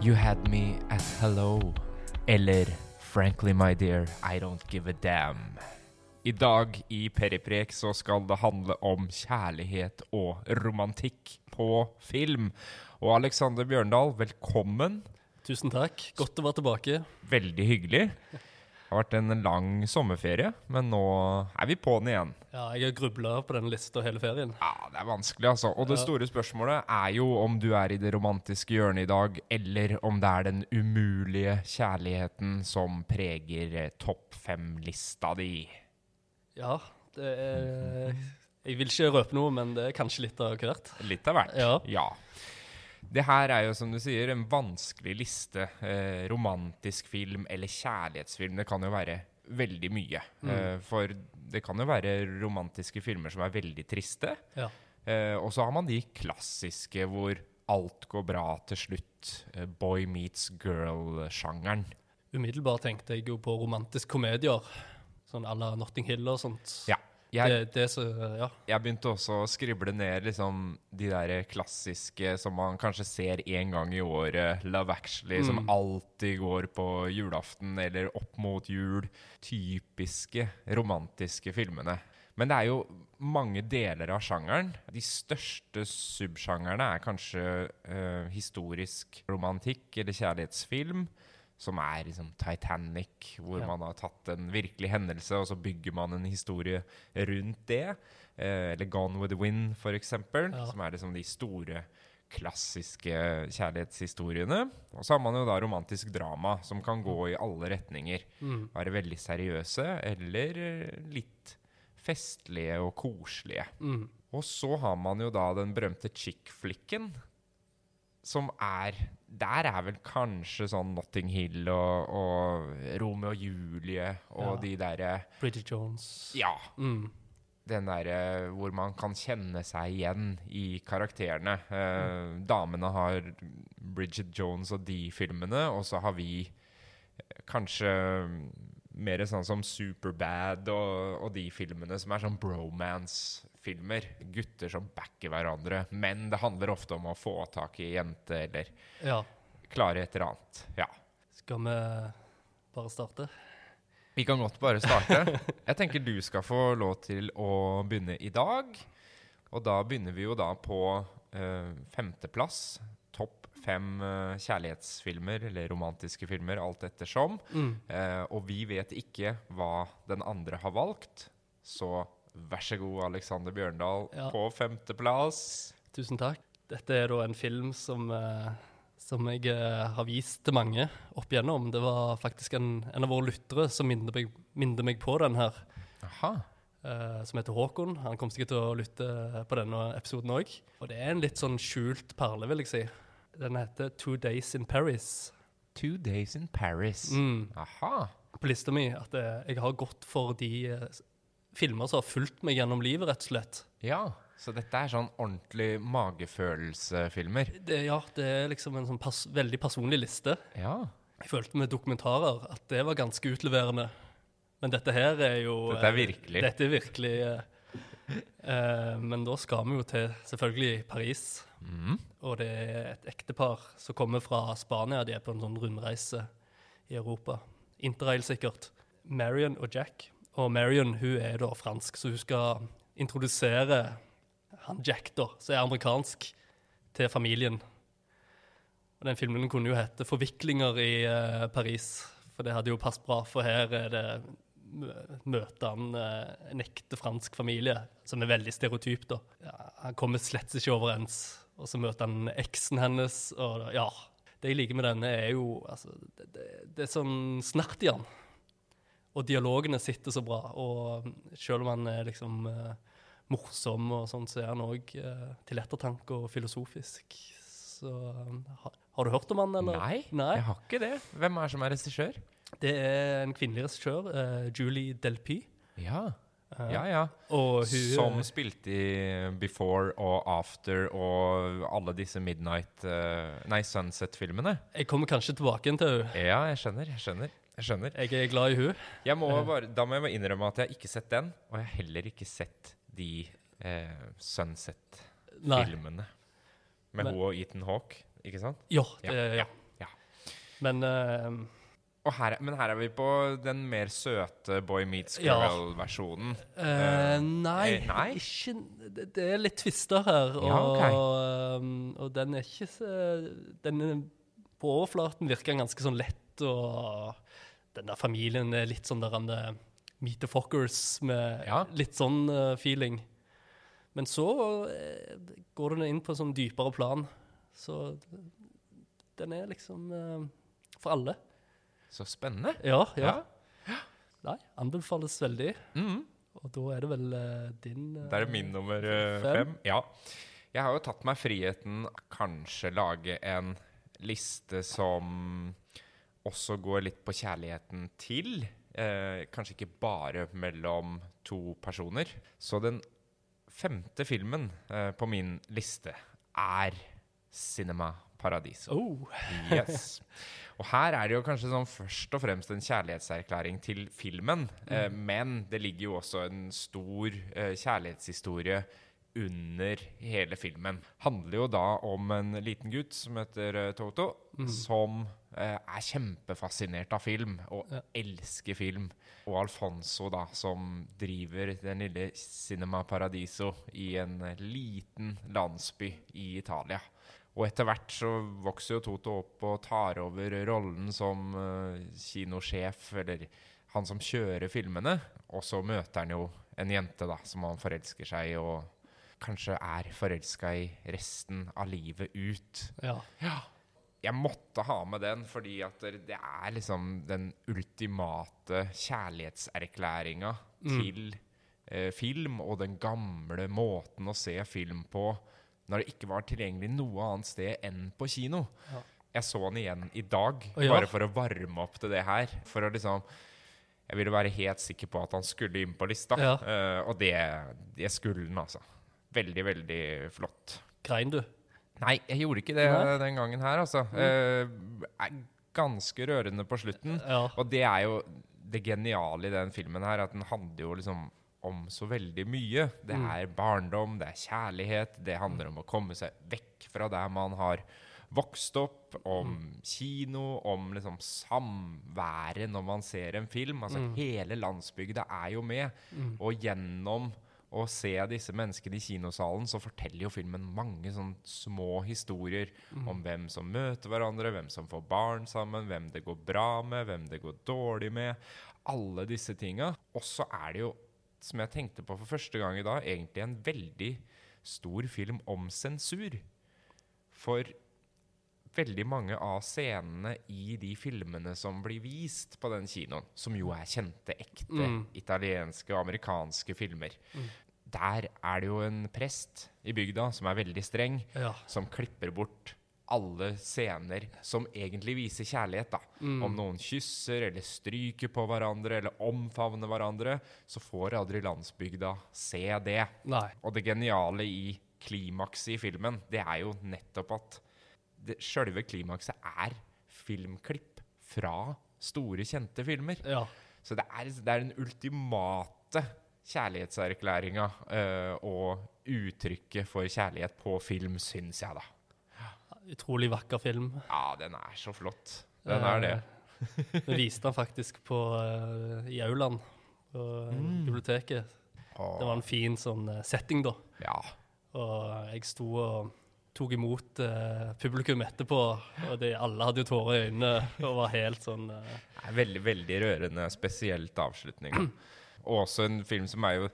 You had me at hello. Eller Frankly, my dear, I don't give a damn. I dag i Periprek så skal det handle om kjærlighet og romantikk på film. Og Alexander Bjørndal, velkommen. Tusen takk. Godt å være tilbake. Veldig hyggelig. Det har vært en lang sommerferie, men nå er vi på den igjen. Ja, jeg har grubla på denne lista hele ferien. Ja, Det er vanskelig, altså. Og det store spørsmålet er jo om du er i det romantiske hjørnet i dag, eller om det er den umulige kjærligheten som preger eh, topp fem-lista di. Ja, det er Jeg vil ikke røpe noe, men det er kanskje litt av hvert. Litt av hvert. ja. Ja. Det her er jo, som du sier, en vanskelig liste. Eh, romantisk film eller kjærlighetsfilm. Det kan jo være veldig mye. Mm. Eh, for det kan jo være romantiske filmer som er veldig triste. Ja. Eh, og så har man de klassiske hvor alt går bra til slutt. Eh, boy meets girl-sjangeren. Umiddelbart tenkte jeg jo på romantisk komedier. Sånn à la Notting Hill og sånt. Ja. Jeg, Det, det så, ja. jeg begynte også å skrible ned liksom de der klassiske som man kanskje ser én gang i året. Love Actually, som Mm. alltid går på julaften eller opp mot jul. Typiske romantiske filmene. Men det er jo mange deler av sjangeren. De største subsjangerne er kanskje eh, historisk romantikk eller kjærlighetsfilm. Som er liksom Titanic, hvor Ja. man har tatt en virkelig hendelse, og så bygger man en historie rundt det. Eh, eller Gone with the Wind, eksempel. Ja. Som er liksom de store, klassiske kjærlighetshistoriene. Og så har man jo da romantisk drama, som kan gå i alle retninger. Mm. Være veldig seriøse, eller litt festlige og koselige. Mm. Og så har man jo da den berømte chick-flicken, som er Der er vel kanskje sånn Notting Hill og, og Romeo og Julie og Ja. de derre Bridget Jones. Ja. Mm. Den derre hvor man kan kjenne seg igjen i karakterene. Eh, damene har Bridget Jones og de filmene, og så har vi eh, kanskje mer sånn som Superbad og, og de filmene som er sånn bromance-filmer. Gutter som backer hverandre. Men det handler ofte om å få tak i ei jente eller Ja. klare et eller annet. Ja. Skal vi bare starte? Vi kan godt bare starte. Jeg tenker du skal få lov til å begynne i dag. Og da begynner vi jo da på eh, femteplass. Topp fem eh, kjærlighetsfilmer, eller romantiske filmer, alt ettersom. Mm. Uh, og vi vet ikke hva den andre har valgt. Så vær så god, Alexander Bjørndal, Ja. på femteplass. Tusen takk. Dette er da en film som, eh, som jeg eh, har vist til mange opp igjennom. Det var faktisk en, en av våre lyttere som minner meg, minner meg på den her. Aha. eh, som heter Håkon. Han kommer sikkert til å lytte på denne episoden òg. Og det er en litt sånn skjult perle, vil jeg si. Den heter Two Days in Paris. Two Days in Paris. Mm. Aha. På lista mi at jeg har gått for de filmer som har fulgt meg gjennom livet, rett og slett. Ja, så dette er sånn ordentlig magefølelsefilmer. Det, ja, det er liksom en sånn pers veldig personlig liste. Ja. Jeg følte med dokumentarer at det var ganske utleverende. Men dette her er jo Dette er eh, virkelig. Dette er virkelig eh, eh, Men da skal vi jo til selvfølgelig Paris. Mm. Og det er et ektepar som kommer fra Spania. De er på en sånn rundreise i Europa. Interrail sikkert. Marion og Jack. Og Marion hun er da fransk, så hun skal introdusere han Jack, da, som er amerikansk, til familien. Og Den filmen kunne jo hete 'Forviklinger i uh, Paris', for det hadde jo passet bra. For her er det møter han uh, en ekte fransk familie, som er veldig stereotyp. da. Ja, han kommer slett ikke overens. Og så møter han eksen hennes, og ja. Det jeg liker med denne, er jo altså, det, det, det er sånn snert i han. Og dialogene sitter så bra. Og selv om han er liksom eh, morsom, og sånn, så er han òg eh, til ettertanke og filosofisk. Så um, ha, Har du hørt om han, eller? Nei, Nei. jeg har ikke det. Hvem er som er regissør? Det er en kvinnelig regissør, eh, Julie Delpy. Ja. Eh, ja, ja. Hun Som spilte i Before og After og alle disse Midnight eh, Nei, Sunset-filmene. Jeg kommer kanskje tilbake til henne. Ja, jeg skjønner. Jeg skjønner. Jeg skjønner. Jeg er glad i hun. Jeg må Eh. bare, da må jeg bare innrømme at jeg har ikke sett den, og jeg har heller ikke sett de eh, Sunset-filmene. Med Men- hun og Ethan Hawke, ikke sant? Ja, Ja, det, ja, ja. Men uh, Og her, er- men her er vi på den mer søte Boy Meets Girl-versjonen. eh, nei, eh, nei? Ikke, det, det er litt tvister her. Og, Ja, ok. og, og den er ikke så Den er, på overflaten virker ganske sånn lett, og den der familien er litt sånn der han eh, Meet the Fockers med Ja. litt sånn uh, feeling. Men så uh, går den inn på en sånn dypere plan. Så den er liksom uh, for alle. Så spennende. Ja, ja. Nei, anbefales veldig. Mhm. Og da er det vel din Det er min nummer Fem. fem. Ja. Jeg har jo tatt meg friheten kanskje lage en liste som også går litt på kjærligheten til. Eh, kanskje ikke bare mellom to personer. Så den femte filmen eh, på min liste er Cinema Paradiso. Oh, Yes. Og her er det jo kanskje sånn først og fremst en kjærlighetserklæring til filmen. Eh, men det ligger jo også en stor eh, kjærlighetshistorie under hele filmen. Handler jo da om en liten gutt som heter eh, Toto, som eh, er kjempefascinert av film og Ja. elsker film. Og Alfonso, da, som driver den lille Cinema Paradiso i en eh, liten landsby i Italia. Og etter hvert så vokser jo Toto opp og tar over rollen som eh, kinosjef, eller han som kjører filmene. Og så møter han jo en jente da, som han forelsker seg i, og kanskje er forelska i resten av livet ut. Ja. ja. Jeg måtte ha med den fordi at det er liksom den ultimate kjærlighetserklæringa Mm. til eh, film, og den gamle måten å se film på når det ikke var tilgjengelig noe annet sted enn på kino. Ja. Jeg så den igjen i dag, ja. bare for å varme opp til det her. For å liksom Jeg ville være helt sikker på at han skulle inn på lista, Ja. Eh, og det, det skulle han, altså. Veldig, veldig flott. Grein du? Nei, jeg gjorde ikke det Nei? den gangen her, altså. Eh, er ganske rørende på slutten. Ja. Og det er jo det geniale i den filmen her, at den handler jo liksom om så veldig mye. Det Mm. er barndom, det er kjærlighet, det handler om å komme seg vekk fra der man har vokst opp, om Mm. kino, om liksom samværet når man ser en film. Altså Mm. hele landsbygda er jo med. Og gjennom å se disse menneskene i kinosalen, så forteller jo filmen mange sånne små historier om hvem som møter hverandre, hvem som får barn sammen, hvem det går bra med, hvem det går dårlig med. Alle disse tinga. Og så er det jo, som jeg tenkte på for første gang i dag, egentlig en veldig stor film om sensur. For veldig mange av scenene i de filmene som blir vist på den kinoen, som jo er kjente, ekte Mm. italienske og amerikanske filmer, der er det jo en prest i bygda som er veldig streng, Ja. som klipper bort alle scener som egentlig viser kjærlighet. da. Mm. Om noen kysser eller stryker på hverandre eller omfavner hverandre, så får aldri landsbygda se det. Nei. Og det geniale i klimakset i filmen, det er jo nettopp at det, selve klimakset er filmklipp fra store, kjente filmer. Ja. Så det er, det er den ultimate kjærlighetserklæringa uh, og uttrykket for kjærlighet på film, syns jeg, da. Utrolig vakker film. Ja, den er så flott. Den er det. Eh, Vi viste den faktisk på, uh, i aulaen på eh, Mm. biblioteket. Det var en fin sånn eh, setting, da. Ja. Og jeg sto og tok imot eh, publikum etterpå, og de, alle hadde jo tårer i øynene og var helt sånn eh, er veldig, veldig rørende, spesielt avslutninga. Og også en film som er jo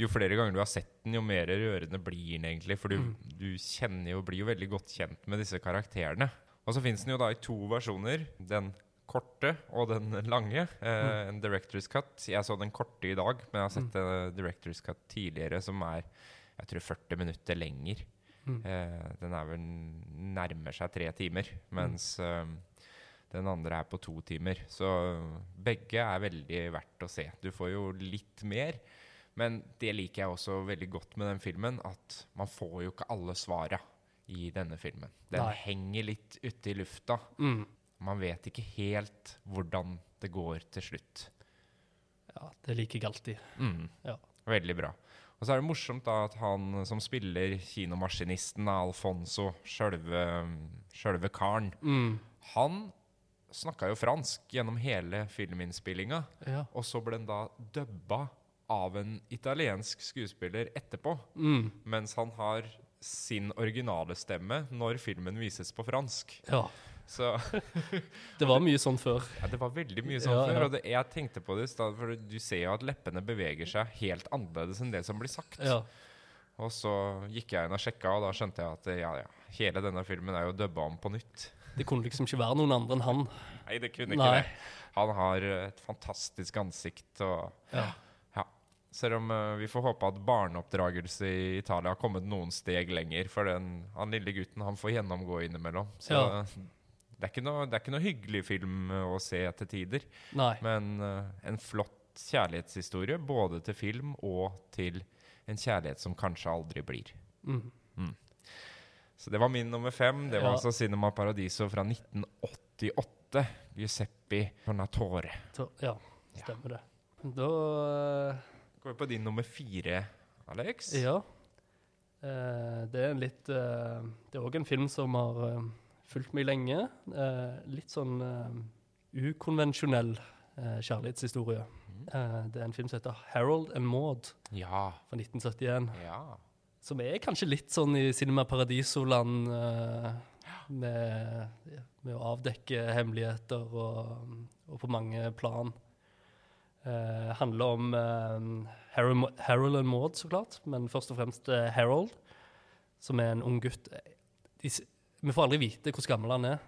Jo flere ganger du har sett den, jo mer rørende blir den egentlig. For du, du kjenner jo, blir jo veldig godt kjent med disse karakterene. Og så fins den jo da i to versjoner. Den korte og den lange. Eh, En director's cut. Jeg så den korte i dag, men jeg har sett en director's cut tidligere som er jeg tror 40 minutter lenger. Mm. Eh, den er vel nærmer seg tre timer, mens eh, den andre er på to timer. Så begge er veldig verdt å se. Du får jo litt mer. Men det liker jeg også veldig godt med den filmen, at man får jo ikke alle svara i denne filmen. Den Nei. henger litt ute i lufta. mm. Man vet ikke helt hvordan det går til slutt. Ja, det liker jeg alltid. Mm. Ja. Veldig bra. Og så er det morsomt da at han som spiller kinomaskinisten, Alfonso, sjølve sjølve karen, Mm. han snakka jo fransk gjennom hele filminnspillinga. Ja. Og så ble han da dubba av en italiensk skuespiller etterpå. Mm. Mens han har sin originale stemme når filmen vises på fransk. ja. Så Det var mye sånn før. ja, det var veldig mye sånn Ja, før. ja. Og det, jeg tenkte på det i stad, for du ser jo at leppene beveger seg helt annerledes enn det som blir sagt. Ja. Og så gikk jeg inn og sjekka, og da skjønte jeg at ja, ja, hele denne filmen er jo dubba om på nytt. Det kunne liksom ikke være noen andre enn han. Nei, det kunne ikke Nei. det. Han har eh, et fantastisk ansikt og Ja. Ja. Selv om uh, vi får håpe at barneoppdragelse i Italia har kommet noen steg lenger. For den, han lille gutten han får gjennomgå innimellom. Så Ja. Det, er ikke noe, det er ikke noe hyggelig film eh, å se etter tider. Nei. Men eh, en flott kjærlighetshistorie både til film og til en kjærlighet som kanskje aldri blir. Mm. Så det var min nummer fem. Det var Ja. altså Cinema Paradiso fra 1988. Giuseppe Tornatore. Ja, stemmer det. Da Går vi på din nummer fire, Alex? Ja. Eh, det er en litt eh, Det er òg en film som har eh, fulgt meg lenge. Eh, litt sånn eh, ukonvensjonell eh, kjærlighetshistorie. Eh, det er en film som heter 'Harold and Maud' Ja. fra 1971. ja. Som er kanskje litt sånn i Cinema Paradiso-land eh, med, med å avdekke hemmeligheter og, og på mange plan. Uh, handler om uh, Harold, Harold and Maud, så klart, men først og fremst uh, Harold, som er en ung gutt. De, vi får aldri vite hvor gammel han er,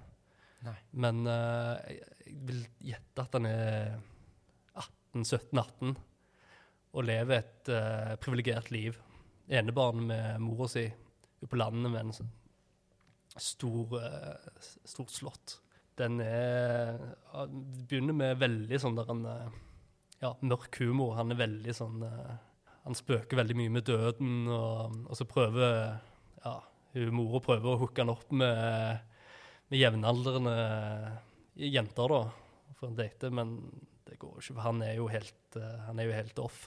Nei. men uh, jeg vil gjette at han er 18-17-18 og lever et uh, privilegert liv. Enebarn med mora si ute på landet med en stor, uh, stort slott. Den er uh, begynner med veldig sånn der en ja, mørk humor. Han er veldig sånn Han spøker veldig mye med døden, og, og så prøver ja, hun mora prøver å hooke han opp med, med jevnaldrende jenter, da, for en date, men det går jo ikke, for han er jo helt, eh, han er jo helt off.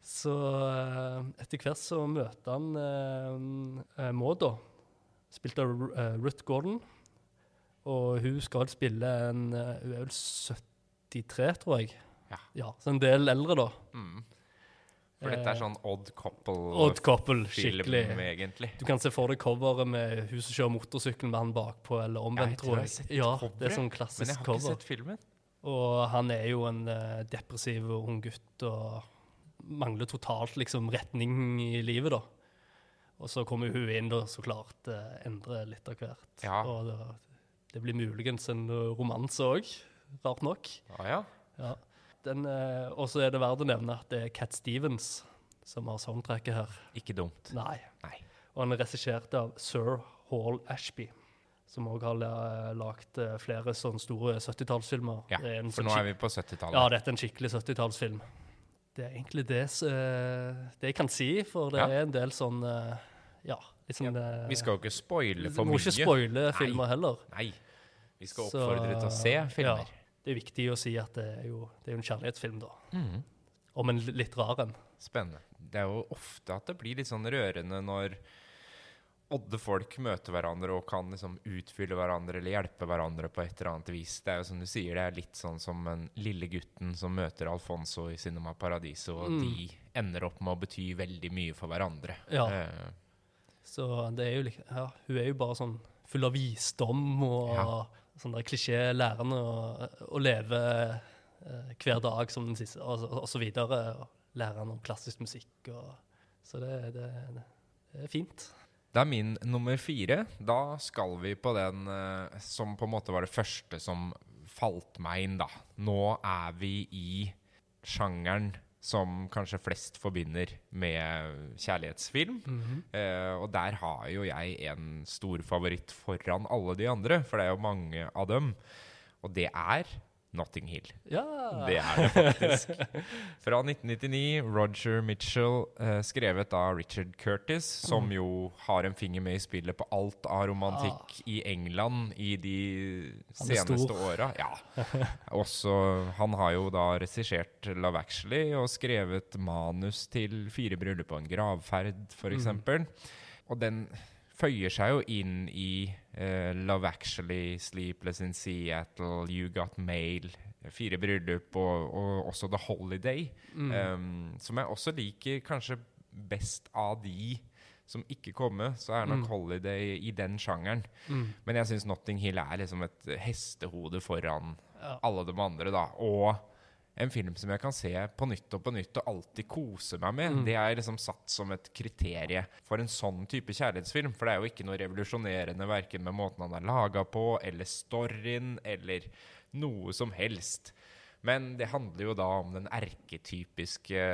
Så eh, etter hvert så møter han uh, uh, Maud, da, spilt av eh, Ruth Gordon. Og hun skal spille en eh, Hun er vel 73, tror jeg. Ja. Så en del eldre, da. Mm. For dette er sånn odd couple-film, Odd couple, skikkelig. egentlig. Du kan se for deg coveret med hun som kjører motorsykkel med han bakpå, eller Ja, omvendt, jeg tror tror jeg har jeg. Ja, det er sånn klassisk cover. Men jeg har ikke cover. sett filmen. Og han er jo en uh, depressiv ung gutt og mangler totalt liksom retning i livet, da. Og så kommer hun inn og så klart uh, endrer litt av hvert. Ja. Og det, det blir muligens en eh, romanse òg, rart nok. Ah, ja. Ja. Den, eh, og så er det verdt å nevne at det er Cat Stevens som har soundtracket her. Ikke dumt. Nei. Nei. Og han er regissert av Sir Hall Ashby, som òg har la- lagd eh, flere sånne store 70-tallsfilmer. Ja, for sånn nå er vi på 70-tallet. Ja, dette er en skikkelig 70-tallsfilm. Det er egentlig det, eh, det jeg kan si, for det Ja. er en del sånn uh, Ja, liksom eh, Vi skal jo ikke spoile for mye. Vi Må ikke spoile filmer heller. Nei. Vi skal Så- oppfordre til å se filmer. Ja, det er viktig å si at det er jo, det er jo en kjærlighetsfilm, da. Mm. Om en litt rar en. Spennende. Det er jo ofte at det blir litt sånn rørende når odde folk møter hverandre og kan liksom utfylle hverandre eller hjelpe hverandre på et eller annet vis. Det er jo som du sier, det er litt sånn som den lille gutten som møter Alfonso i Cinema Paradiso, og Mm. de ender opp med å bety veldig mye for hverandre. Ja. Eh, Så det er jo lik- ja, hun er jo bare sånn full av visdom og Ja. Sånn der klisjé lærende å, å leve eh, hver dag som den siste, og, og, og så videre. Og lære han om klassisk musikk og Så det, det, det er fint. Det er min nummer fire. Da skal vi på den eh, som på en måte var det første som falt meg inn, da. Nå er vi i sjangeren som kanskje flest forbinder med kjærlighetsfilm. Eh, og der har jo jeg en stor favoritt foran alle de andre, for det er jo mange av dem. Og det er Notting Hill. Ja! Det er det faktisk. Fra 1999. Roger Mitchell, eh, skrevet av Richard Curtis, som Mm. jo har en finger med i spillet på alt av romantikk i England i de Ah. Seneste åra. Ja. Også, han har jo da regissert Love Actually og skrevet manus til Fire bryllup og en gravferd, f.eks. Mm. Og den føyer seg jo inn i uh, Love Actually, Sleepless in Seattle, You Got Mail, Fire bryllup og, og også The Holiday. Mm. Um, som jeg også liker kanskje best av de som ikke kommer, så er nok Mm. Holiday i den sjangeren. Mm. Men jeg syns Notting Hill er liksom et hestehode foran Ja. alle de andre, da. Og en film som jeg kan se på nytt og på nytt og alltid kose meg med. Mm. Det er liksom satt som et kriterie for en sånn type kjærlighetsfilm. For det er jo ikke noe revolusjonerende verken med måten han er laga på, eller storyen, eller noe som helst. Men det handler jo da om den erketypiske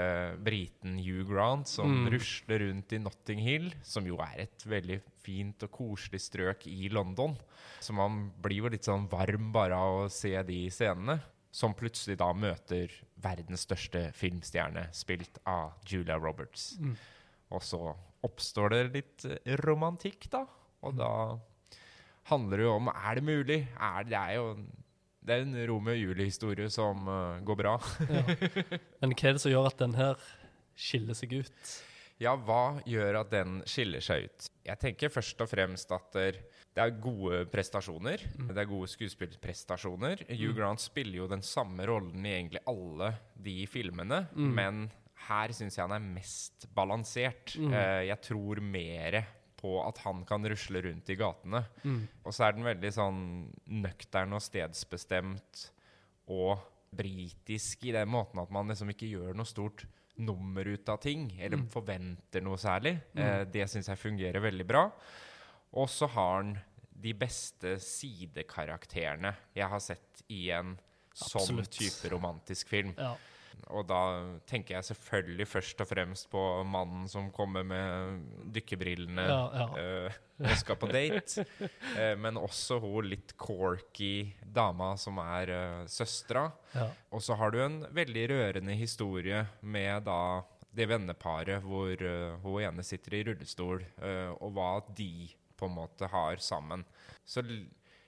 briten Hugh Grant som Mm. rusler rundt i Notting Hill, som jo er et veldig fint og koselig strøk i London. Så man blir jo litt sånn varm bare av å se de scenene. Som plutselig da møter verdens største filmstjerne, spilt av Julia Roberts. Mm. Og så oppstår det litt eh, romantikk, da. Og da handler det jo om Er det mulig? Er det, det er jo det er en Romeo og Julie-historie som uh, går bra. Ja. Men hva er det som gjør at den her skiller seg ut? Ja, hva gjør at den skiller seg ut? Jeg tenker først og fremst at der, det er gode prestasjoner. Mm. Det er gode skuespillprestasjoner. Hugh Mm. Grant spiller jo den samme rollen i egentlig alle de filmene, Mm. men her syns jeg han er mest balansert. Eh, jeg tror mer på at han kan rusle rundt i gatene. Mm. Og så er den veldig sånn nøktern og stedsbestemt og britisk i den måten at man liksom ikke gjør noe stort nummer ut av ting, eller forventer noe særlig. Eh, det syns jeg fungerer veldig bra. Og så har han de beste sidekarakterene jeg har sett i en sånn type romantisk film. Ja. Og da tenker jeg selvfølgelig først og fremst på mannen som kommer med dykkerbrillene Ja, ja. Øh, og skal på date. Eh, men også hun litt corky dama som er øh, søstera. ja. Og så har du en veldig rørende historie med da det venneparet hvor øh, hun ene sitter i rullestol, eh, og hva de på en måte har sammen. Så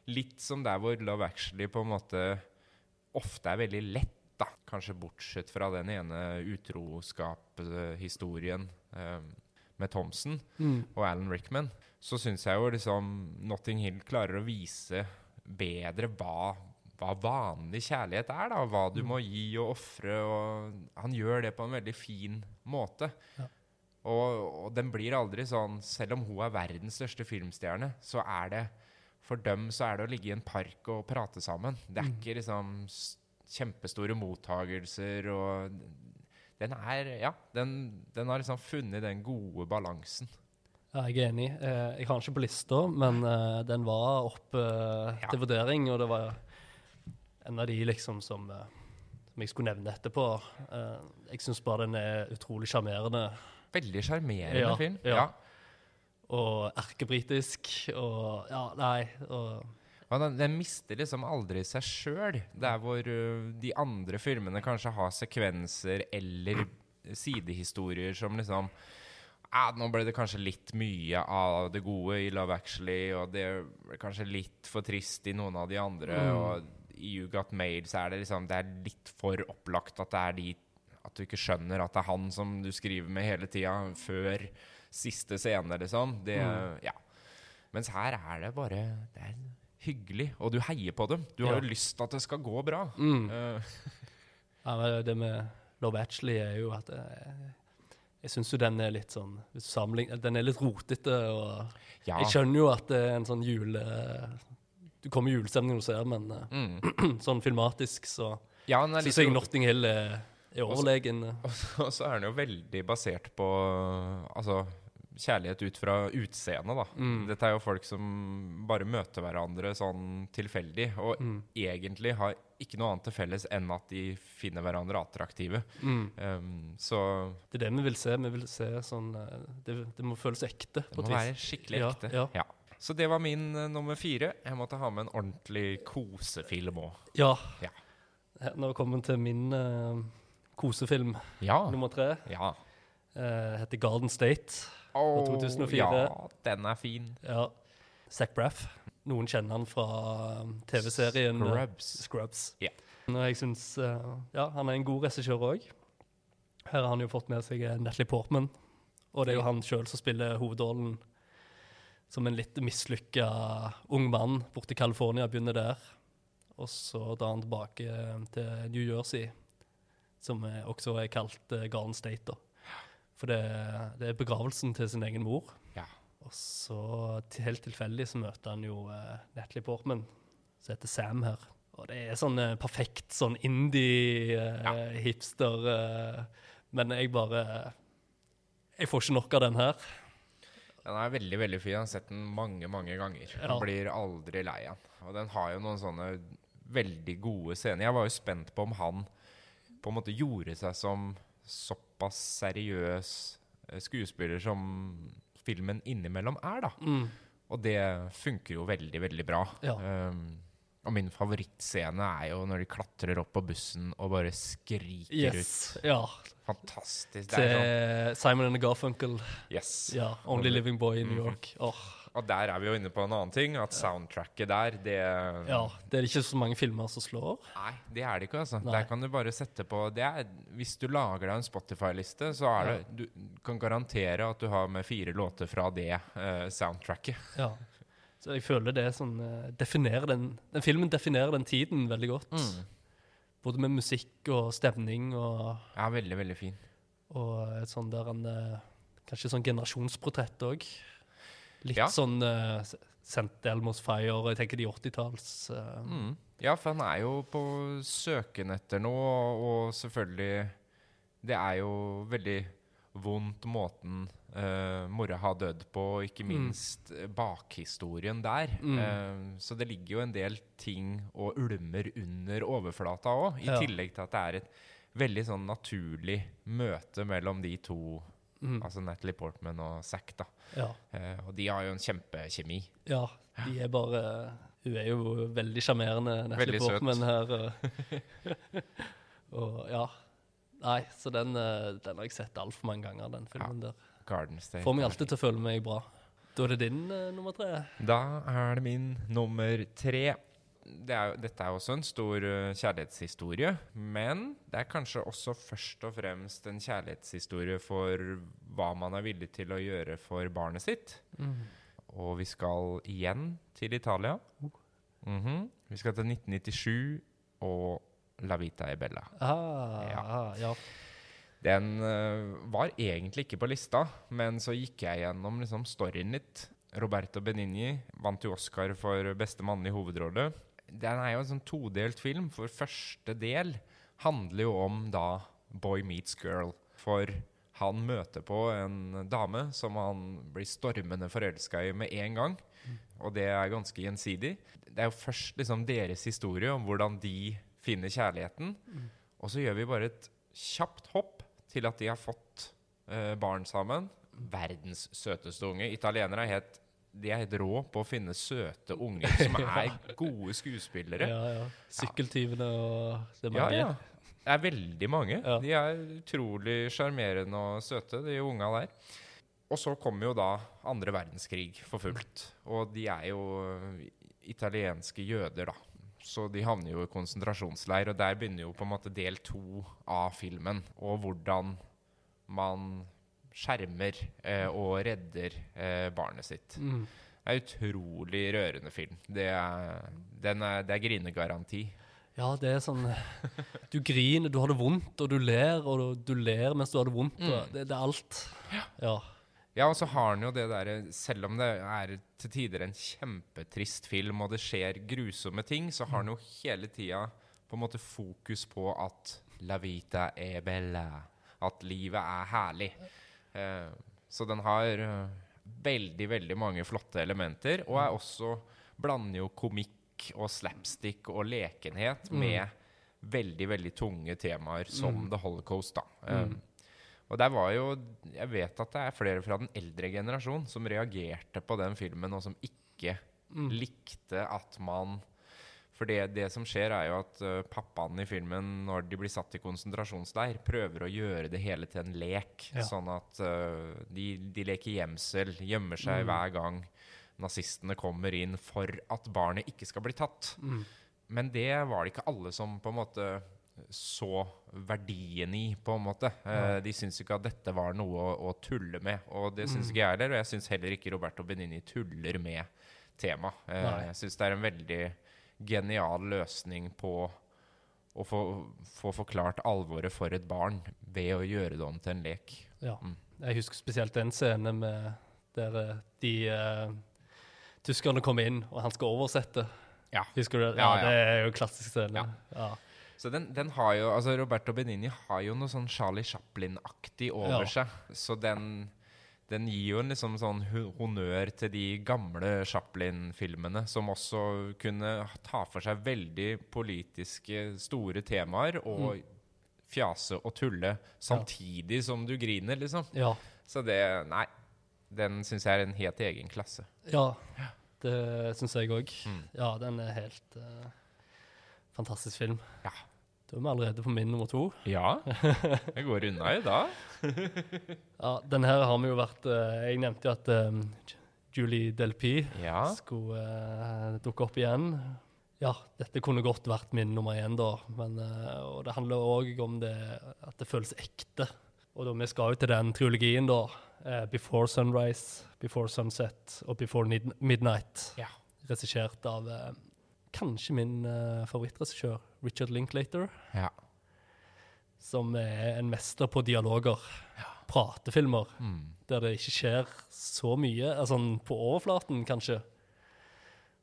litt som der hvor Love Actually på en måte ofte er veldig lett, da. Kanskje bortsett fra den ene utroskapshistorien eh, med Thomsen Mm. og Alan Rickman, så syns jeg jo liksom Notting Hill klarer å vise bedre hva, hva vanlig kjærlighet er, da. Hva du Mm. må gi og ofre. Han gjør det på en veldig fin måte. Ja. Og, og den blir aldri sånn Selv om hun er verdens største filmstjerne, så er det For dem så er det å ligge i en park og prate sammen. Det er Mm. ikke liksom kjempestore mottagelser og Den er Ja, den, den har liksom funnet den gode balansen. Ja, jeg er enig. Eh, jeg har den ikke på lista, men eh, den var oppe til Ja. vurdering, og det var en av de liksom som, eh, som jeg skulle nevne etterpå. Eh, jeg syns bare den er utrolig sjarmerende Veldig sjarmerende Ja, film. ja. Ja. og erkebritisk og Ja, nei. Og, den, den mister liksom aldri seg sjøl. Der hvor uh, de andre filmene kanskje har sekvenser eller sidehistorier som liksom ah, Nå ble det kanskje litt mye av det gode i Love Actually, og det ble kanskje litt for trist i noen av de andre. Mm. Og i You Got Made så er det liksom Det er litt for opplagt at det er de At du ikke skjønner at det er han som du skriver med hele tida, før siste scene, liksom. Det, Mm. ja. Mens her er det bare Det er hyggelig, og du heier på dem. Du har Ja. jo lyst til at det skal gå bra. mm. Uh. ja, men det med Love Actually er jo at eh, jeg syns jo den er litt sånn samling, Den er litt rotete, og ja. jeg skjønner jo at det er en sånn jule... Du kommer i julestemning når du ser, men eh, Mm. sånn filmatisk så ja, den syns jeg Notting Hill er, er overlegen. Og så er den jo veldig basert på altså, kjærlighet ut fra utseendet, da. Mm. Dette er jo folk som bare møter hverandre sånn tilfeldig, og Mm. egentlig har ikke noe annet til felles enn at de finner hverandre attraktive. Mm. Um, så Det er det vi vil se. Vi vil se sånn eh, Det, det må føles ekte. det på må være skikkelig Ja, ekte. ja. Så det var min uh, nummer fire. Jeg måtte ha med en ordentlig kosefilm òg. Ja. Ja. Nå kommer vi til min eh, kosefilm Ja. nummer tre. ja. Uh, heter Garden State. Åh, 2004. Ja, den er fin. Ja. Zac Braff. Noen kjenner han fra um, TV-serien eh, Scrubs. Scrubs. Yeah. Og jeg synes, uh, ja, Han er en god regissør òg. Her har han jo fått med seg eh, Natalie Portman. Og det er jo han sjøl som spiller hovedrollen som en litt mislykka ung mann borte i California begynner der. Og så drar han tilbake til New Jersey, som også er kalt uh, Garden State. da. For det, det, er begravelsen til sin egen mor. Ja. Og så til, helt tilfeldig så møter han jo uh, Natalie Portman, som heter Sam her. Og det er sånn uh, perfekt sånn indie-hipster. Uh, men jeg bare Jeg får ikke nok av den her. Den er veldig veldig fin. Jeg har sett den mange mange ganger. Ja. Jeg blir aldri lei av den. Og den har jo noen sånne veldig gode scener. Jeg var jo spent på om han på en måte gjorde seg som såpass seriøs eh, skuespiller som filmen innimellom er, da. Mm. Og det funker jo veldig, veldig bra. Ja. Um, og min favorittscene er jo når de klatrer opp på bussen og bare skriker Yes. Ja. ut. Fantastisk. Det er sånn, Til Simon and Garfunkel. yes. Ja. Only Living Boy in New Mhm. York. Åh, Og der er vi jo inne på en annen ting, at soundtracket der, det ja. Det er ikke så mange filmer som slår. Nei, det er det ikke, altså. Nei. Der kan du bare sette på det er, Hvis du lager deg en Spotify-liste, så er det Du kan garantere at du har med fire låter fra det uh, soundtracket. Ja. Så jeg føler det er sånn eh, definerer den, den filmen definerer den tiden veldig godt. Mm. Både med musikk og stemning og, Ja, veldig, veldig fin. og et sånn der en uh, Kanskje sånn generasjonsportrett òg. Litt Ja. sånn uh, St. Elmos Fire, jeg tenker de 80-talls uh. Mm. Ja, for han er jo på søken etter noe, og selvfølgelig Det er jo veldig vondt måten uh, mora har dødd på, og ikke Mm. minst mm. bakhistorien der. Mm. Uh, så det ligger jo en del ting og ulmer under overflata òg, i Ja. tillegg til at det er et veldig sånn naturlig møte mellom de to, mm, altså Natalie Portman og Zack, da. ja. Eh, og de har jo en kjempekjemi. ja. De er bare Hun er jo veldig sjarmerende, Natalie Veldig søt. Portman her. eh. og ja. Nei, så den, eh, den har jeg sett altfor mange ganger, den filmen der. Garden State. Får meg alltid til å føle meg bra. Da er det din uh, nummer tre. Da er det min nummer tre. Det er, dette er også en stor eh, kjærlighetshistorie, men det er kanskje også først og fremst en kjærlighetshistorie for hva man er villig til å gjøre for barnet sitt. Og vi skal igjen til Italia. Mhm. Vi skal til 1997 og La Vita e Bella. Ah, Ja. Ah, ja. Den uh, var egentlig ikke på lista, men så gikk jeg gjennom liksom, storyen litt. Roberto Benigni vant jo Oscar for beste mannlige hovedrolle. Den er jo en sånn todelt film, for første del handler jo om da Boy meets girl. For han møter på en dame som han blir stormende forelska i med en gang. Og det er ganske gjensidig. Det er jo først liksom deres historie om hvordan de finner kjærligheten. Og så gjør vi bare et kjapt hopp til at de har fått eh, barn sammen. Verdens søteste unge. Italienere er helt, de er helt rå på å finne søte unger som er gode skuespillere. ja, ja. Sykkeltyvene og det mange. Ja, ja. Det er veldig mange. Ja. De er utrolig sjarmerende og søte, de unga der. Og så kommer jo da andre verdenskrig for fullt. Og de er jo italienske jøder, da. Så de havner jo i konsentrasjonsleir, og der begynner jo på en måte del to av filmen. Og hvordan man skjermer eh, og redder eh, barnet sitt. Mm. Det er utrolig rørende film. Det er, den er, det er grinegaranti. Ja, det er sånn Du griner, du har det vondt, og du ler, og du, du ler mens du har det vondt. Mm. det, det er alt. Ja. Ja, og så har han jo det derre Selv om det er til tider en kjempetrist film, og det skjer grusomme ting, så har han jo hele tida på en måte fokus på at la vita è bella. At livet er herlig. Eh, så den har eh, veldig, veldig mange flotte elementer, og er også blander jo komikk og slapstick og lekenhet Mm. med veldig, veldig tunge temaer som Mm. the holocaust, da. Eh, Mm. og der var jo Jeg vet at det er flere fra den eldre generasjon som reagerte på den filmen, og som ikke Mm. likte at man For det, det som skjer, er jo at uh, pappaen i filmen, når de blir satt i konsentrasjonsleir, prøver å gjøre det hele til en lek. Ja. Sånn at uh, de, de leker gjemsel, gjemmer seg Mm. hver gang nazistene kommer inn for at barnet ikke skal bli tatt. Mm. Men det var det ikke alle som på en måte så verdien i, på en måte. Ja. de syns ikke at dette var noe å, å tulle med, og det syns Mm. ikke jeg heller. Og jeg syns heller ikke Roberto Benini tuller med temaet. Jeg syns det er en veldig genial løsning på å få, få forklart alvoret for et barn ved å gjøre det om til en lek. Ja. Mm. Jeg husker spesielt den scene med der eh, de uh, tyskerne kommer inn, og han skal oversette. Ja. Husker du det? Ja, Ja, det er jo en klassisk scene. Ja. Så den, den har jo, altså Roberto Benini har jo noe sånn Charlie Chaplin-aktig over seg. Så den, den gir jo en liksom sånn honnør til de gamle Chaplin-filmene, som også kunne ta for seg veldig politiske, store temaer, og Mm. fjase og tulle samtidig som du griner, liksom. ja. Så det Nei. Den syns jeg er en helt egen klasse. Ja, det syns jeg òg. Mm. Ja, den er helt uh, fantastisk film. Ja. Da er vi allerede på min nummer to. Ja. Jeg går unna i dag. Ja, den her har vi jo vært eh, Jeg nevnte jo at eh, Julie Delpy Ja. skulle uh, dukke opp igjen. Ja, dette kunne godt vært min nummer én, da. Men, uh, og det handler òg om det, at det føles ekte. Og da, vi skal jo til den triologien, da. Uh, 'Before Sunrise', 'Before Sunset' og 'Before Midnight'. Ja. Regissert av kanskje min favorittregissør, Richard Linklater. Ja. Som er en mester på dialoger. Pratefilmer Mm. der det ikke skjer så mye, altså sånn på overflaten kanskje.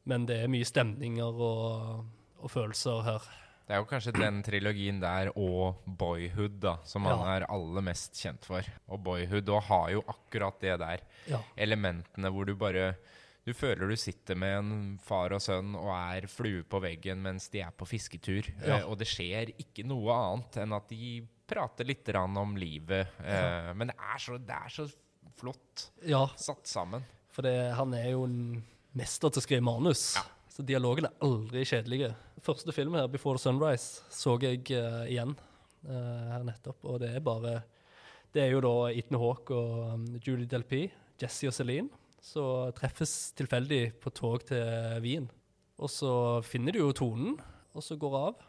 Men det er mye stemninger og, og følelser her. Det er jo kanskje den trilogien der og Boyhood da, som han Ja. er aller mest kjent for. Og Boyhood og har jo akkurat det der. Ja. Elementene hvor du bare Du føler du sitter med en far og sønn og er flue på veggen mens de er på fisketur. Ja. Eh, og det skjer ikke noe annet enn at de prater litt om livet. Eh, men det er, så, det er så flott ja, satt sammen. for det, han er jo en mester til å skrive manus. Ja. Så dialogen er aldri kjedelige. Første film her, 'Before Sunrise', så jeg uh, igjen uh, her nettopp. Og det er bare Det er jo da Ethan Hawke og um, Julie Delpy, Jesse og Celine, som treffes tilfeldig på tog til Wien. Og så finner de jo tonen, og så går av.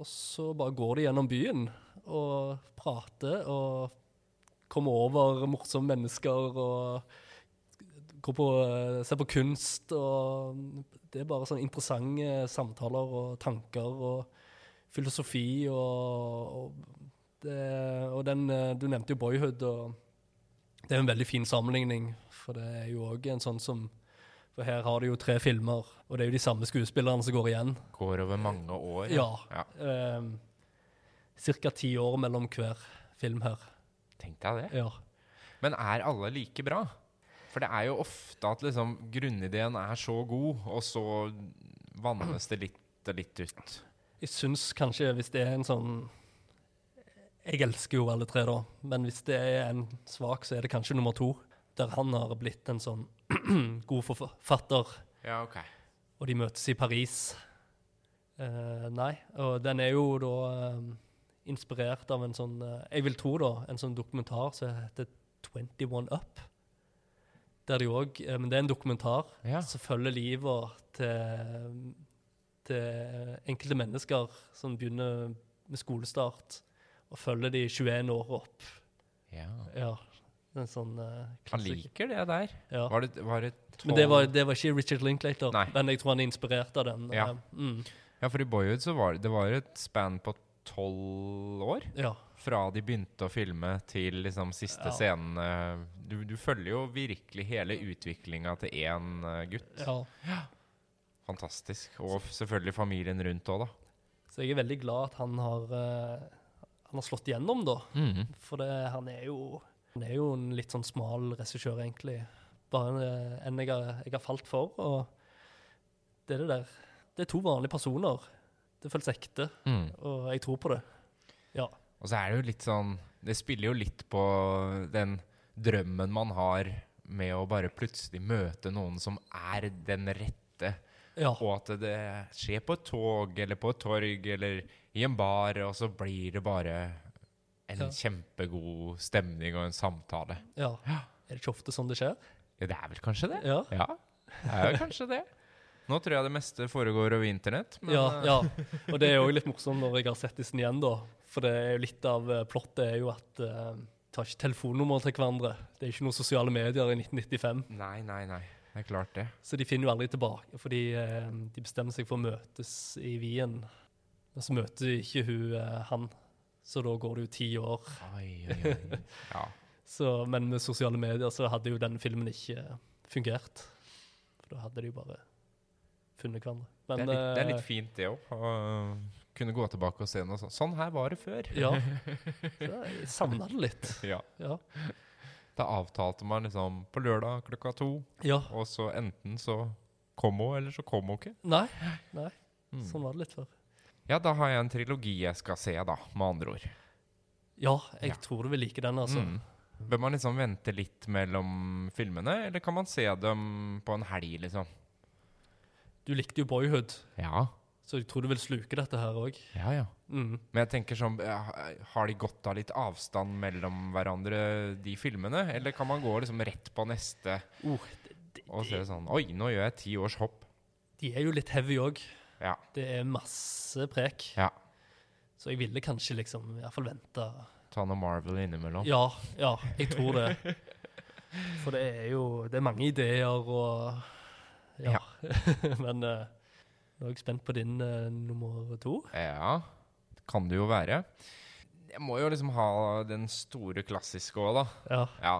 Og så bare går de gjennom byen og prater og kommer over morsomme mennesker og går på, ser på kunst. Og det er bare sånne interessante samtaler og tanker og filosofi og, og, det, og den Du nevnte jo Boyhood, og det er en veldig fin sammenligning. For det er jo òg en sånn som For her har du jo tre filmer, og det er jo de samme skuespillerne som går igjen. Går over mange år. Ja. ja. Um, Cirka ti år mellom hver film her. Tenk deg det. Ja. Men er alle like bra? For det er jo ofte at liksom grunnideen er så god, og så vannes det litt og litt ut. Jeg syns kanskje hvis det er en sånn Jeg elsker jo alle tre, da, men hvis det er en svak, så er det kanskje nummer to. Der han har blitt en sånn god forfatter, Ja, ok. og de møtes i Paris. Eh, nei, og den er jo da eh, inspirert av en sånn eh, Jeg vil tro, da, en sånn dokumentar som heter 21 Up. Der de òg Men det er en dokumentar Ja. som følger livet til, til enkelte mennesker som begynner med skolestart, og følger de 21 år opp. ja. Ja, en sånn uh, Han liker det der. Ja. Var det, var det Men det var, det var ikke Richard Linklater, Nei. men jeg tror han er inspirert av den. Ja. eh, mm, Ja, for i Boyhood så var det, det var et span på tolv år. ja. Fra de begynte å filme til liksom siste Ja. scenen. Du, du følger jo virkelig hele utviklinga til én eh, gutt. ja. Fantastisk. Og selvfølgelig familien rundt òg, da. Så jeg er veldig glad at han har, uh, han har slått igjennom, da. Mhm. For det, han, er jo, han er jo en litt sånn smal regissør, egentlig. Bare eh, en jeg har, jeg har falt for. Og det er det der Det er to vanlige personer. Det føles ekte, Mm. og jeg tror på det. Ja. Og så er det jo litt sånn Det spiller jo litt på den drømmen man har med å bare plutselig møte noen som er den rette, Ja. og at det skjer på et tog eller på et torg eller i en bar, og så blir det bare en Ja. kjempegod stemning og en samtale. ja. Er det ikke ofte sånn det skjer? Ja, det er vel kanskje det? Ja. Ja, det er jo kanskje det. Nå tror jeg det meste foregår over internett. Men, Ja, eh, ja. Og det er jo litt morsomt når jeg har sett disse igjen, da. For det er jo litt av eh, plottet er jo at uh, tar ikke telefonnummer til hverandre. Det er ikke noen sosiale medier i 1995. Nei, nei, nei. Det er klart det. Så de finner jo aldri tilbake, fordi uh, de bestemmer seg for å møtes i Wien. Men så møter de ikke hun uh, han, så da går det jo ti år. Oi, oi, oi. Ja. Så, men med sosiale medier så hadde jo den filmen ikke fungert. For da hadde de jo bare funnet hverandre. Det, er litt, det er litt eh, fint, det òg. Å kunne gå tilbake og se noe sånt. Sånn her var det før. Ja. Så jeg savna det litt. Ja. Ja. Da avtalte man liksom på lørdag klokka to, ja. og så enten så kom hun, eller så kom hun ikke. Nei, nei. Mm. Sånn var det litt før. Ja, da har jeg en trilogi jeg skal se, da, med andre ord. Ja, jeg Ja. tror du vil like den, altså. Mm. Bør man liksom vente litt mellom filmene, eller kan man se dem på en helg, liksom? Du likte jo Boyhood, Ja. så jeg tror du vil sluke dette her òg. Ja, ja. Mm. Men jeg tenker sånn, har de gått av litt avstand mellom hverandre, de filmene? Eller kan man gå liksom rett på neste uh, de, de, og se sånn Oi, nå gjør jeg ti års hopp. de er jo litt heavy òg. Ja. Det er masse prek. Ja. Så jeg ville kanskje liksom i hvert fall vente. Ta noe Marvel innimellom. Ja, ja, jeg tror det. For det er jo Det er mange ideer og Ja. Men uh, nå er jeg spent på din uh, nummer to. Ja, kan det jo være. Jeg må jo liksom ha den store klassiske òg, da. Ja. Ja,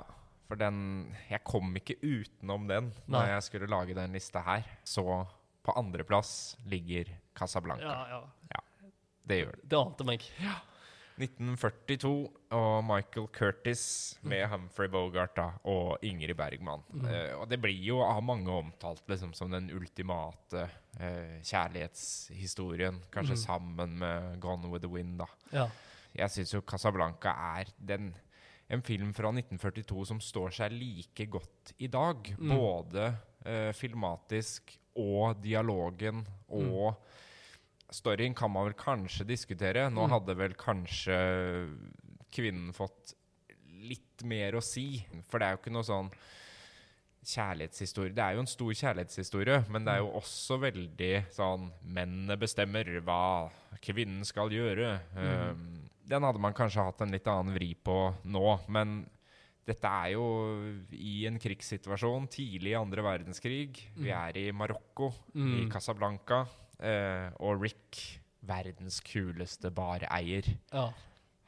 for den Jeg kom ikke utenom den Nei. når jeg skulle lage den lista her. Så på andreplass ligger Casablanca. ja, ja. Det gjør det. Det ante meg. Ja. 1942 og Michael Curtis med Humphrey Bogart da, og Ingrid Bergman. Eh, og det blir jo av mange omtalt liksom, som den ultimate uh, kjærlighetshistorien. Kanskje mm. sammen med Gone with the Wind. da. Ja. Jeg syns jo Casablanca er den, en film fra 1942 som står seg like godt i dag. Mm. Både uh, filmatisk og dialogen og storyen kan man vel kanskje diskutere. Nå Mm. hadde vel kanskje kvinnen fått litt mer å si. For det er jo ikke noe sånn kjærlighetshistorie. Det er jo en stor kjærlighetshistorie, men det er jo også veldig sånn Mennene bestemmer hva kvinnen skal gjøre. Um, den hadde man kanskje hatt en litt annen vri på nå, men dette er jo i en krigssituasjon tidlig i andre verdenskrig. Vi er i Marokko, i Mm. Casablanca, eh, og Rick, verdens kuleste bareier. ja.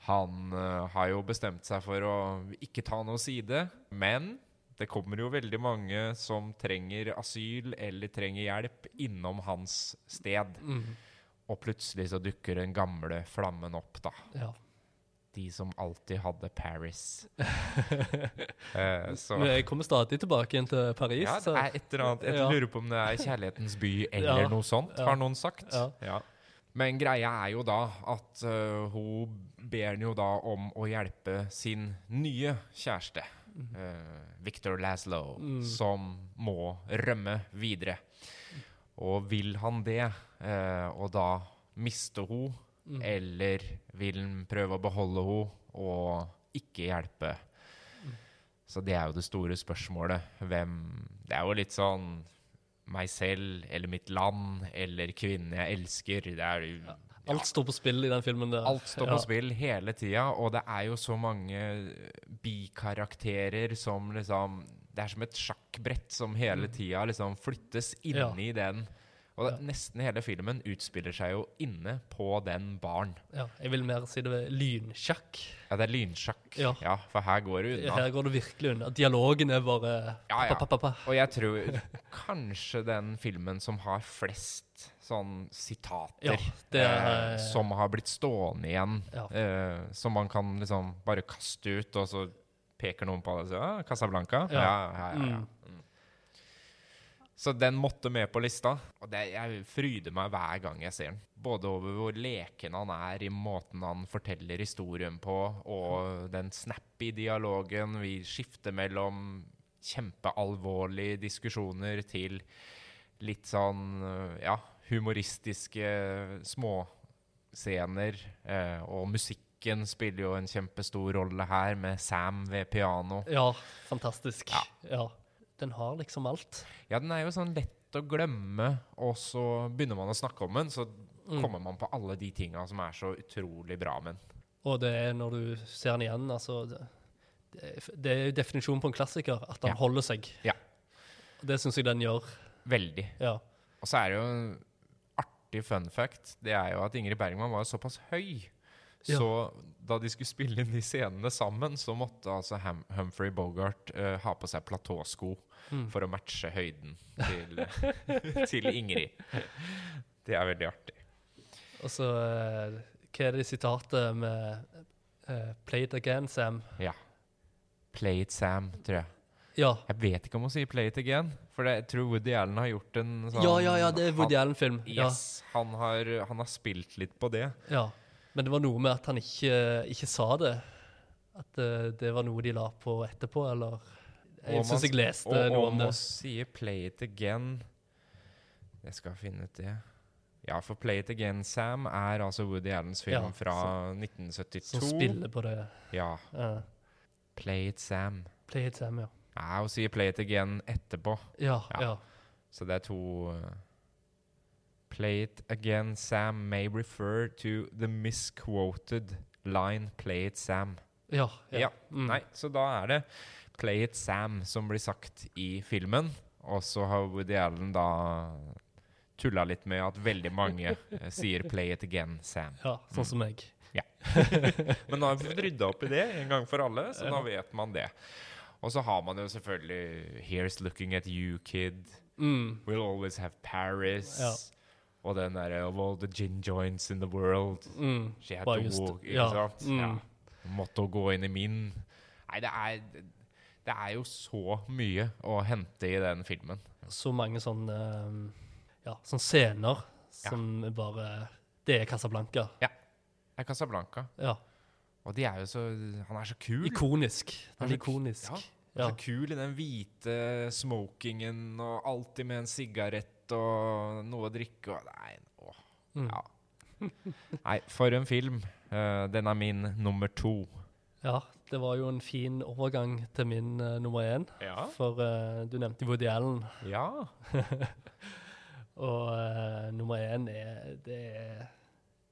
Han eh, har jo bestemt seg for å ikke ta noe side, men det kommer jo veldig mange som trenger asyl eller trenger hjelp innom hans sted. Mm. Og plutselig så dukker den gamle flammen opp, da. ja. De som alltid hadde Paris. uh, så Men jeg kommer stadig tilbake igjen til Paris. ja, det er et eller annet Jeg Ja. lurer på om det er kjærlighetens by eller Ja, noe sånt, ja. har noen sagt. Ja. Men greia er jo da at uh, hun ber jo da om å hjelpe sin nye kjæreste, uh, Victor Laszlo, Mm. som må rømme videre. Og vil han det, og da miste hun, Mm. eller vil han prøve å beholde henne og ikke hjelpe? Så det er jo det store spørsmålet. Hvem Det er jo litt sånn meg selv eller mitt land eller kvinnen jeg elsker. Det er jo Alt står på spill i den filmen der. Alt står Ja. på spill hele tida, og det er jo så mange bikarakterer som liksom Det er som et sjakkbrett som hele tida liksom flyttes inni Ja. den. Og Ja. nesten hele filmen utspiller seg jo inne på den baren. Ja, jeg vil mer si det ved lynsjakk. Ja, det er lynsjakk. Ja. for her går det unna. Her går det virkelig unna. Dialogen er bare Ja, ja. pa, pa, pa. Og jeg tror kanskje den filmen som har flest sånn sitater Ja, det er eh, som har blitt stående igjen. Ja. Eh, som man kan liksom bare kaste ut, og så peker noen på det og sier ah, 'Casablanca'. Ja. Ja. Ja, ja, ja, Mm. Så den måtte med på lista, og det, jeg fryder meg hver gang jeg ser den. Både over hvor leken han er i måten han forteller historien på, og den snappy dialogen. Vi skifter mellom kjempealvorlige diskusjoner til litt sånn øh, ja, humoristiske småscener. Eh, og musikken spiller jo en kjempestor rolle her, med Sam ved piano. Ja, fantastisk. Ja. Ja. Den har liksom alt. Ja, den er jo sånn lett å glemme, og så begynner man å snakke om den, så Mm. kommer man på alle de tinga som er så utrolig bra med den. Og det er når du ser den igjen, altså Det, det er- jo definisjonen på en klassiker, at den Ja. holder seg. Ja. Det syns jeg den gjør. Veldig. Ja. Og så er det jo en artig fun fact. Det er jo at Ingrid Bergman var såpass høy. Ja. Så da de skulle spille inn de scenene sammen, så måtte altså Ham Humphrey Bogart uh, ha på seg platåsko Mm. for å matche høyden til, til Ingrid. Det er veldig artig. Og så uh, Hva er det sitatet med uh, 'Play it again, Sam'? Ja. Play it, Sam, tror jeg. Ja. Jeg vet ikke om hun sier play it again, for det, jeg tror Woody Allen har gjort en sånn ja, ja, ja, det er Woody Allen-film. Yes, han, har, han har spilt litt på det. Ja. Men det var noe med at han ikke, ikke sa det. At eh, det var noe de la på etterpå, eller Jeg Og syns jeg leste Og noe om det. det. man sier 'play it again' Jeg skal finne ut det. Ja, for 'Play It Again, Sam' er altså Woody Allens film Ja, fra Som 1972. spiller på det. Ja. Uh. 'Play It, Sam'. Play it, Sam, ja. Ja, og sier 'Play It Again' etterpå. Ja, Ja. ja. Så det er to uh, Play It Again, Sam may refer to the misquoted line 'Play It, Sam'. Ja. Ja. Mm. Nei, så da er det 'Play It Sam' som blir sagt i filmen. Og så har Woody Allen da tulla litt med at veldig mange eh, sier 'Play It Again, Sam'. Ja, sånn som meg. Ja. Men nå har vi fått rydda opp i det en gang for alle, så da vet man det. Og så har man jo selvfølgelig 'Here's Looking At You, Kid'. Mm. 'We'll Always Have Paris'. Ja. Og den derre 'Of all the gin joints in the world'. Mm. She had Bare to walk, ikke ja, sant? mm. Ja. Måtte gå inn i min Nei, det er, det er jo så mye å hente i den filmen. Så mange sånne eh, Ja, sånne scener som bare Det er Casablanca. Ja. Det er Casablanca. Ja. Og de er jo så Han er så kul. Ikonisk. Han er ikonisk. Ja. Han er Ja. så kul i den hvite smokingen og alltid med en sigarett og noe å drikke og Nei, åh. Mm. Ja. Nei, for en film. Uh, den er min nummer to. ja. Det var jo en fin overgang til min uh, nummer én. Ja. For uh, du nevnte Woody Allen. Ja. Og nummer én er det, er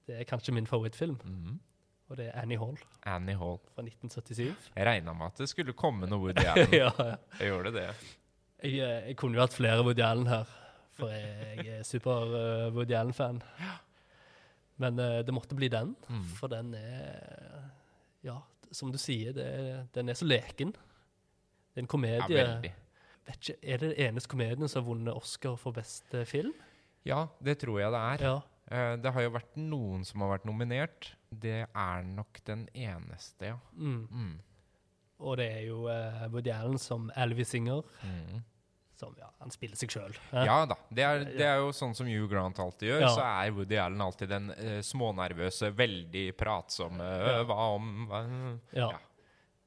det er kanskje min favorittfilm. Mhm. Og det er Annie Hall Annie Hall. fra 1977. Jeg regna med at det skulle komme noe Woody Allen. ja, ja. Jeg gjorde det. Jeg, jeg kunne jo hatt flere Woody Allen her, for jeg, jeg er super uh, Woody Allen-fan. Men uh, det måtte bli den, Mm. for den er Ja, som du sier, det den er så leken. Det er en komedie. Ja, Vet ikke, er det den eneste komedien som har vunnet Oscar for beste film? Ja, det tror jeg det er. Ja. Eh, det har jo vært noen som har vært nominert. Det er nok den eneste, ja. Mm. Mm. Og det er jo uh, Woody Allen som Elvis Singer, Mm. Som ja, han spiller seg sjøl. Ja da. Det er, det er jo sånn som Hugh Grant alltid gjør. Ja. Så er Woody Allen alltid den eh, smånervøse, veldig pratsomme eh, Hva om hva? Ja. Ja.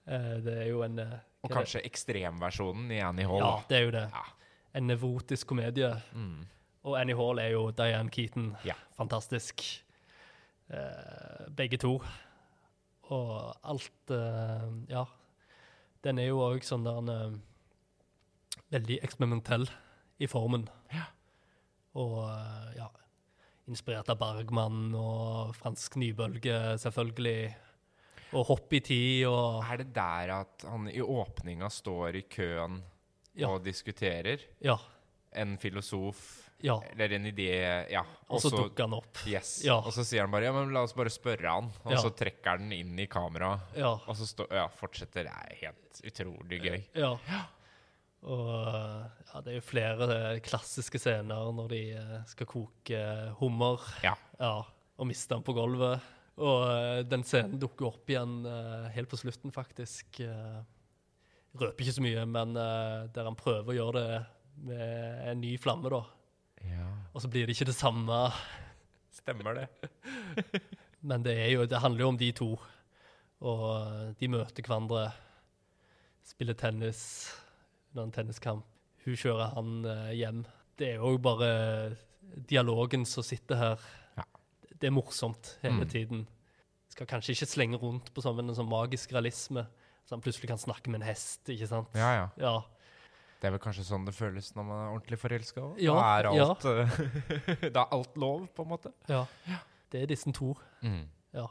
Eh, det er jo en eh, Og kanskje ekstremversjonen i Annie Hall. Ja, det er jo det. En nevrotisk komedie. Mm. Og Annie Hall er jo Diane Keaton. Fantastisk. Eh, begge to. Og alt eh, Ja. Den er jo òg sånn der en, eh, Veldig eksperimentell i formen. Ja. Og eh, ja Inspirert av Bergman og fransk nybølge, selvfølgelig. Og hopp i tid og Er det der at han i åpninga står i køen Ja. og diskuterer? Ja. En filosof ja. eller en idé Ja. Og så dukker han opp. Yes. Ja. Og så sier han bare ja, men la oss bare spørre han. Og Ja. så trekker han inn i kameraet. Ja. Og så ja, fortsetter. Det er helt utrolig gøy. Ja. Og ja, det er jo flere eh, klassiske scener når de eh, skal koke eh, hummer Ja. ja, og miste den på gulvet. Og eh, den scenen dukker opp igjen eh, helt på slutten, faktisk. Eh, røper ikke så mye, men eh, der han prøver å gjøre det med en ny flamme, da. ja. Og så blir det ikke det samme. Stemmer det. Men det, er jo, det handler jo om de to. Og eh, de møter hverandre, spiller tennis, under en tenniskamp. Hun kjører han eh, hjem. Det er jo bare dialogen som sitter her. Ja. Det er morsomt hele Mm. tiden. Skal kanskje ikke slenge rundt på sånn en sånn magisk realisme, så han plutselig kan snakke med en hest, ikke sant? Ja, ja. Ja, Det er vel kanskje sånn det føles når man er ordentlig forelska òg? Ja, da, er alt, ja. da er alt lov, på en måte. Ja. Det er disse to. Mm. Ja.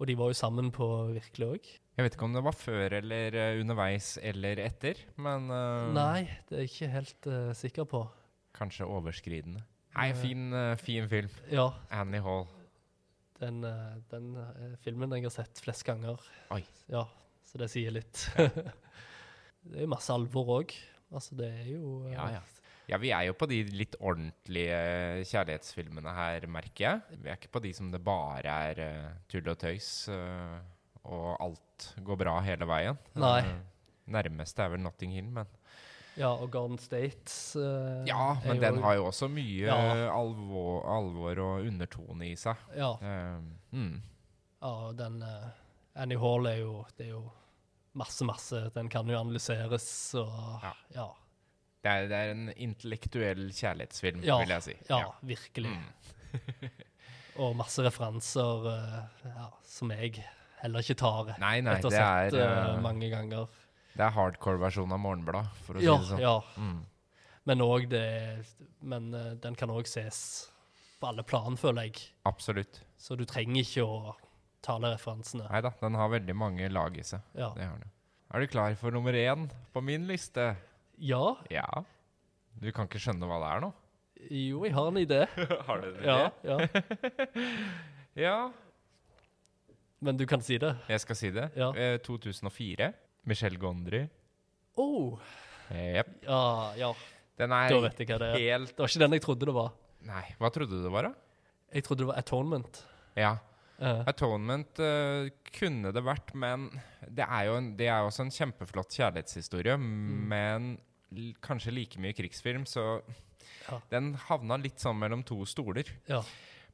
Og de var jo sammen på virkelig òg. Jeg vet ikke om det var før eller eh, underveis eller etter, men uh, Nei, det er jeg ikke helt uh, sikker på. kanskje overskridende. Nei, fin, uh, fin film. Ja, Annie Hall. den, den filmen jeg har sett flest ganger. Oi. Ja, så det sier litt. det er jo masse alvor òg. Altså, det er jo Ja, ja. Ja, vi er jo på de litt ordentlige kjærlighetsfilmene her, merker jeg. Vi er ikke på de som det bare er uh, tull og tøys, uh, og alt går bra hele veien. Nei. Uh, nærmeste er vel Notting Hill, men Ja, og Garden State eh, Ja, men den har jo også mye Ja. alvor, alvor og undertone i seg. Ja, mm. ja og den Annie Hall er jo Det er jo masse, masse. Den kan jo analyseres og Ja. Ja. Det, er, det er en intellektuell kjærlighetsfilm, Ja, vil jeg si. ja, virkelig. Mm. Og masse referanser eh, ja, som jeg heller ikke tar Nei, nei, etter å ha sett eh, mange ganger. det er hardcore-versjonen av Morgenblad, for å Ja, si det sånn. ja. Mm. Men det Men uh, den kan òg ses på alle plan, føler jeg. Absolutt. Så du trenger ikke å tale referansene. Nei da, den har veldig mange lag i seg. Ja. Det har den. Er du klar for nummer én på min liste? Ja. Ja. Du kan ikke skjønne hva det er nå? Jo, jeg har en idé. har du det? Ja, ja. Ja, Men du kan si det. jeg skal si det. Ja. Eh, 2004. Michel Gondry. Oh, Jep. ja, ja. Den er Da vet jeg hva det er. helt Det var ikke den jeg trodde det var. Nei, hva trodde du det var, da? Jeg trodde det var Atonement. Ja. Uh. Atonement uh, kunne det vært, men det er jo en, det er også en kjempeflott kjærlighetshistorie. Mm. Men kanskje like mye krigsfilm, så Ja. den havna litt sånn mellom to stoler. ja.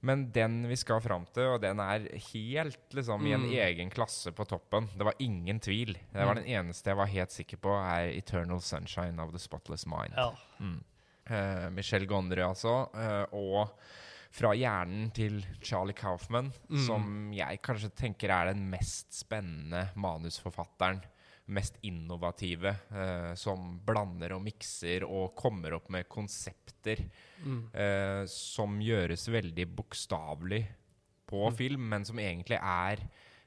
Men den vi skal fram til, og den er helt liksom i en Mm. egen klasse på toppen. Det var ingen tvil. Det var Mm. den eneste jeg var helt sikker på, er 'Eternal Sunshine of the Spotless Mind'. ja. Mm. Uh, Michel Gondry, altså. Uh, og fra hjernen til Charlie Kaufman, Mm. som jeg kanskje tenker er den mest spennende manusforfatteren. Mest innovative, eh, som blander og mikser og kommer opp med konsepter Mm. eh, som gjøres veldig bokstavelig på Mm. film, men som egentlig er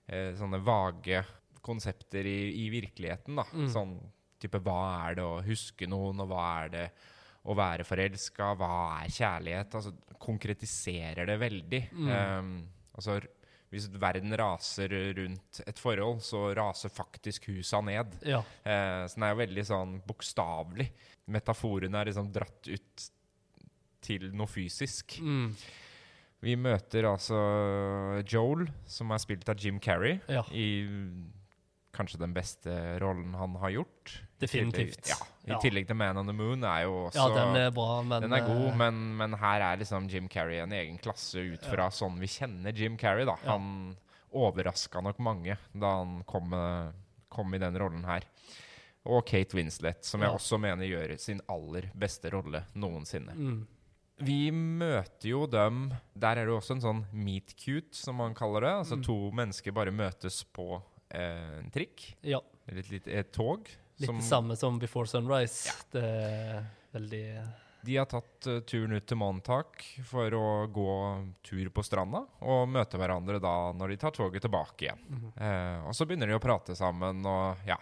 eh, sånne vage konsepter i, i virkeligheten. da. Mm. Sånn type hva er det å huske noen, og hva er det å være forelska, hva er kjærlighet? Altså konkretiserer det veldig. Um, altså hvis verden raser rundt et forhold, så raser faktisk husa ned. ja. Eh, så den er jo veldig sånn bokstavelig. Metaforene er liksom dratt ut til noe fysisk. Mm. Vi møter altså Joel, som er spilt av Jim Carrey, ja. i kanskje den beste rollen han har gjort. Definitivt. Til, Ja, I Ja. tillegg til Man on the Moon er jo også ja, den er bra, men den er god, eh, men, men her er liksom Jim Carrey en egen klasse ut fra sånn vi kjenner Jim Carrey. da. Ja. Han overraska nok mange da han kom, eh, kom i den rollen her. Og Kate Winslet, som jeg også mener gjør sin aller beste rolle noensinne. mm. Vi møter jo dem Der er det også en sånn meet cute, som man kaller det. Altså Mm. to mennesker bare møtes på eh, en trikk, Ja. eller et, et, et tog. Litt som- det samme som Before Sunrise. Det er veldig De har tatt uh, turen ut til Montauk for å gå tur på stranda, og møte hverandre da når de tar toget tilbake igjen. Mm -hmm. uh, og så begynner de å prate sammen, og ja.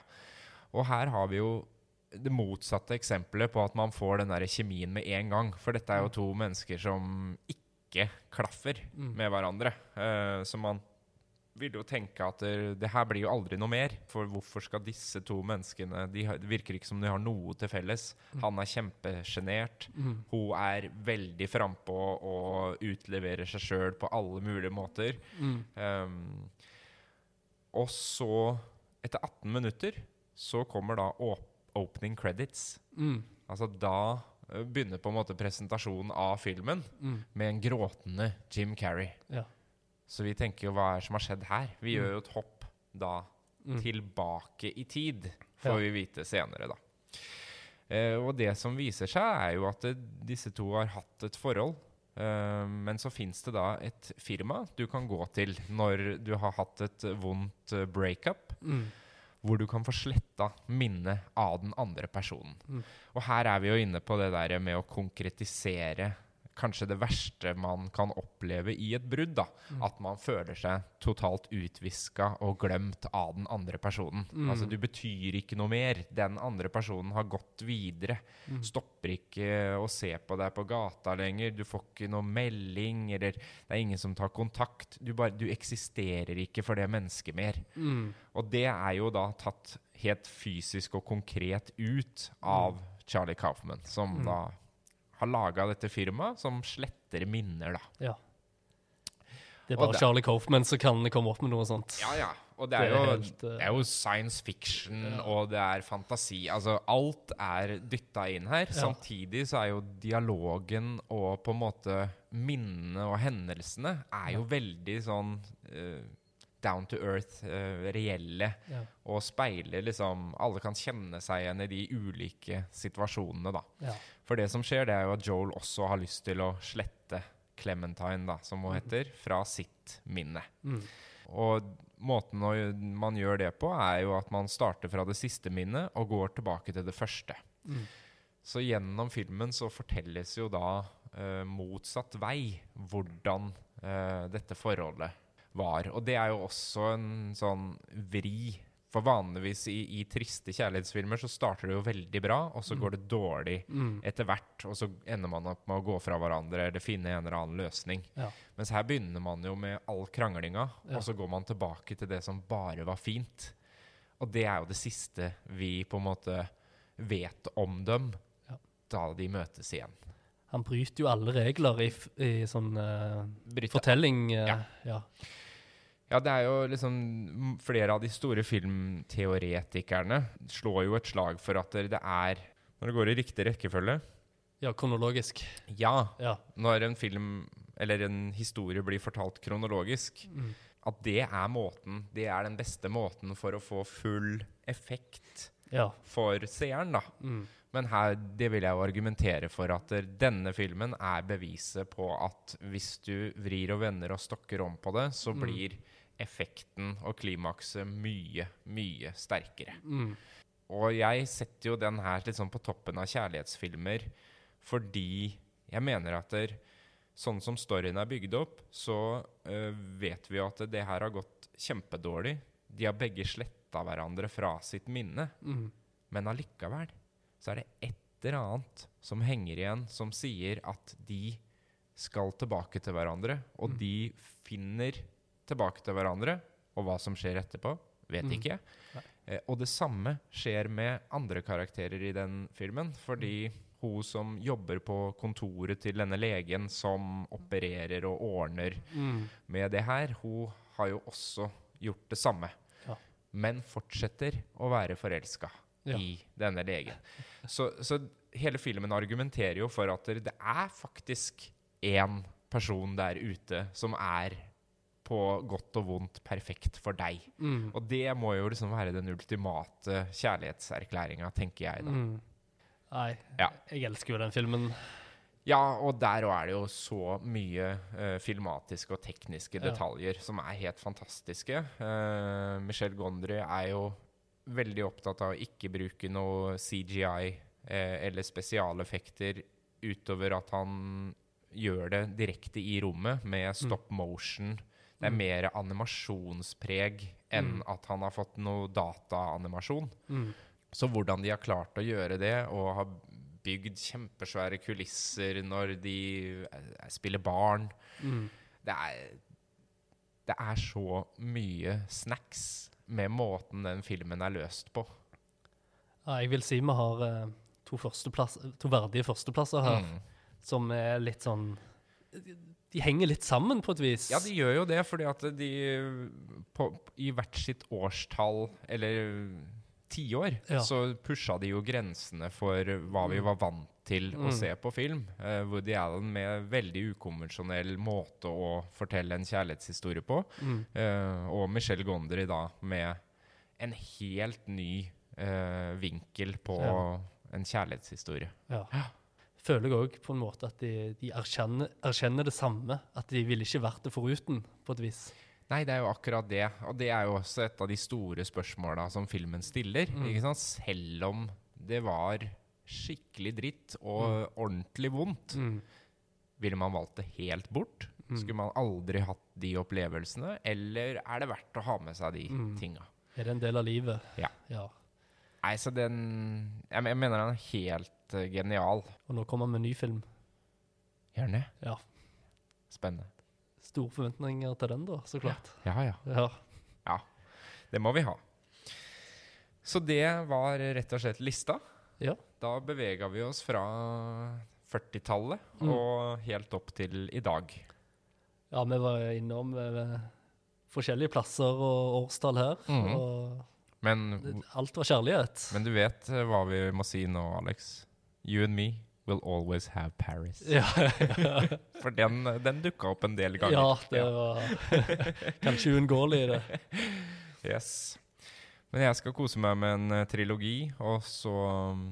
Og her har vi jo det motsatte eksempelet på at man får den der kjemien med en gang. For dette er jo to mennesker som ikke klaffer Mm. med hverandre. Uh, så man vil jo tenke at det, her blir jo aldri noe mer. For hvorfor skal disse to menneskene de virker ikke som de har noe til felles. Mm. Han er kjempesjenert. mm. Hun er veldig frampå og utleverer seg sjøl på alle mulige måter. Mm. Um, og så, etter 18 minutter, så kommer da opening credits. Mm. Altså da eh, begynner på en måte presentasjonen av filmen Mm. med en gråtende Jim Carrey. Ja. Så vi tenker jo hva er det som har skjedd her? Vi Mm. gjør jo et hopp da Mm. tilbake i tid, får Ja. vi vite senere, da. Eh, og det som viser seg, er jo at det, disse to har hatt et forhold. Eh, men så fins det da et firma du kan gå til når du har hatt et vondt eh, breakup, Mm. hvor du kan få sletta minnet av den andre personen. Mm. Og her er vi jo inne på det der med å konkretisere kanskje det verste man kan oppleve i et brudd. da. Mm. At man føler seg totalt utviska og glemt av den andre personen. Mm. Altså, du betyr ikke noe mer. Den andre personen har gått videre. Mm. Stopper ikke å se på deg på gata lenger. Du får ikke noe melding, eller det er ingen som tar kontakt. Du, bare, du eksisterer ikke for det mennesket mer. Mm. Og det er jo da tatt helt fysisk og konkret ut av Charlie Kaufman, som Mm. da har laga dette firmaet som sletter minner, da. Ja. Det er bare det- Charlie Kaufman som kan komme opp med noe sånt. Ja, ja. Og det er, Det er jo, helt, uh, det er jo science fiction, Ja. og det er fantasi. Altså, alt er dytta inn her. Ja. Samtidig så er jo dialogen og på en måte minnene og hendelsene er jo veldig sånn eh, down to earth, uh, reelle, Ja. og speiler liksom Alle kan kjenne seg igjen i de ulike situasjonene, da. Ja. For det som skjer, det er jo at Joel også har lyst til å slette Clementine, da, som hun heter, fra sitt minne. Mm. Og måten man gjør det på, er jo at man starter fra det siste minnet og går tilbake til det første. Mm. Så gjennom filmen så fortelles jo da eh, motsatt vei hvordan eh, dette forholdet var. Og det er jo også en sånn vri. For vanligvis i, i triste kjærlighetsfilmer så starter det jo veldig bra, og så Mm. går det dårlig Mm. etter hvert, og så ender man opp med å gå fra hverandre eller finne en eller annen løsning. Ja. Mens her begynner man jo med all kranglinga, Ja. og så går man tilbake til det som bare var fint. Og det er jo det siste vi på en måte vet om dem Ja. da de møtes igjen. Han bryter jo alle regler i, i sånn uh, fortelling. Uh, Ja. ja. Ja, det er jo liksom Flere av de store filmteoretikerne slår jo et slag for at det er Når det går i riktig rekkefølge ja, kronologisk. Ja, Ja. når en film eller en historie blir fortalt kronologisk, Mm. at det er måten Det er den beste måten for å få full effekt ja. for seeren, da. Mm. Men her, det vil jeg jo argumentere for at denne filmen er beviset på at hvis du vrir og vender og stokker om på det, så blir Mm. Effekten og klimakset mye, mye sterkere. Mm. Og jeg setter jo den her litt sånn på toppen av kjærlighetsfilmer fordi jeg mener at der, sånn som storyen er bygd opp, så øh, vet vi jo at det her har gått kjempedårlig. De har begge sletta hverandre fra sitt minne. Mm. Men allikevel så er det et eller annet som henger igjen, som sier at de skal tilbake til hverandre. Og Mm. de finner tilbake til hverandre. Og hva som skjer etterpå, vet Mm. ikke. Nei. Eh, og det samme skjer med andre karakterer i den filmen. Fordi hun som jobber på kontoret til denne legen, som opererer og ordner Mm. med det her, hun har jo også gjort det samme. Ja. Men fortsetter å være forelska Ja. i denne legen. Så, så hele filmen argumenterer jo for at det er faktisk én person der ute som er på godt og vondt perfekt for deg. Mm. Og det må jo liksom være den ultimate kjærlighetserklæringa, tenker jeg da. Mm. Nei, Ja. jeg elsker jo den filmen. Ja, og der òg er det jo så mye uh, filmatiske og tekniske Ja. detaljer som er helt fantastiske. Uh, Michelle Gondry er jo veldig opptatt av å ikke bruke noe CGI uh, eller spesialeffekter utover at han gjør det direkte i rommet med stop motion. Det er Mm. mer animasjonspreg enn Mm. at han har fått noe dataanimasjon. Mm. Så hvordan de har klart å gjøre det, og har bygd kjempesvære kulisser når de eh, spiller barn Mm. Det er, det er så mye snacks med måten den filmen er løst på. Ja, jeg vil si vi har eh, to, to verdige førsteplasser her, Mm. som er litt sånn De henger litt sammen på et vis. Ja, de gjør jo det, fordi at de på, i hvert sitt årstall, eller tiår, Ja. så pusha de jo grensene for hva vi Mm. var vant til å Mm. se på film. Uh, Woody Allen med veldig ukonvensjonell måte å fortelle en kjærlighetshistorie på. Mm. Uh, og Michelle Gondry da med en helt ny uh, vinkel på Ja. en kjærlighetshistorie. Ja. Føler jeg òg på en måte at de, de erkjenner, erkjenner det samme. At de ville ikke vært det foruten, på et vis. Nei, det er jo akkurat det. Og det er jo også et av de store spørsmåla som filmen stiller. Mm. Ikke sant? Selv om det var skikkelig dritt og ordentlig vondt, Mm. ville man valgt det helt bort? Mm. Skulle man aldri hatt de opplevelsene, eller er det verdt å ha med seg de Mm. tinga? Er det en del av livet? Ja. ja. Nei, så den jeg mener den er helt eh, genial. Og nå kommer han med ny film. Det? Ja. Spennende. Store forventninger til den, da, så klart. Ja, ja. Ja. Ja, Det må vi ha. Så det var rett og slett lista. Ja. Da bevega vi oss fra 40-tallet Mm. og helt opp til i dag. Ja, vi var innom eh, forskjellige plasser og årstall her. Mm. Og Men, alt var kjærlighet. men du vet eh, hva vi må si nå, Alex? You and me will always have Paris. ja, For den, den dukka opp en del ganger. ja, det var kanskje uunngåelig, det. Yes. Men jeg skal kose meg med en eh, trilogi, og så um,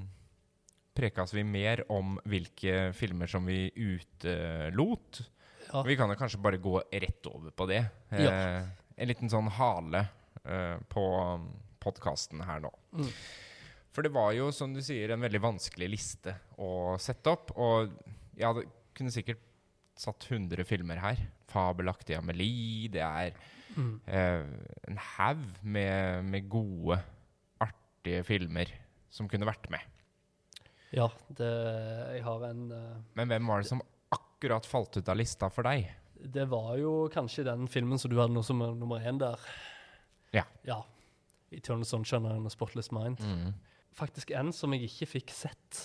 prekas vi mer om hvilke filmer som vi utelot. Ja. Vi kan jo kanskje bare gå rett over på det. Ja. Eh, en liten sånn hale eh, på podkasten her nå. Mm. For det var jo, som du sier, en veldig vanskelig liste å sette opp. Og jeg hadde, kunne sikkert satt 100 filmer her. Fabelaktig Amelie, det er Mm. eh, en haug med, med gode, artige filmer som kunne vært med. Ja, det, jeg har en uh, Men hvem var det som akkurat falt ut av lista for deg? Det var jo kanskje den filmen som du hadde nå som er nummer én der. Ja. Ja. Eternal Sunshine and a Spotless Mind. Faktisk en som jeg ikke fikk sett,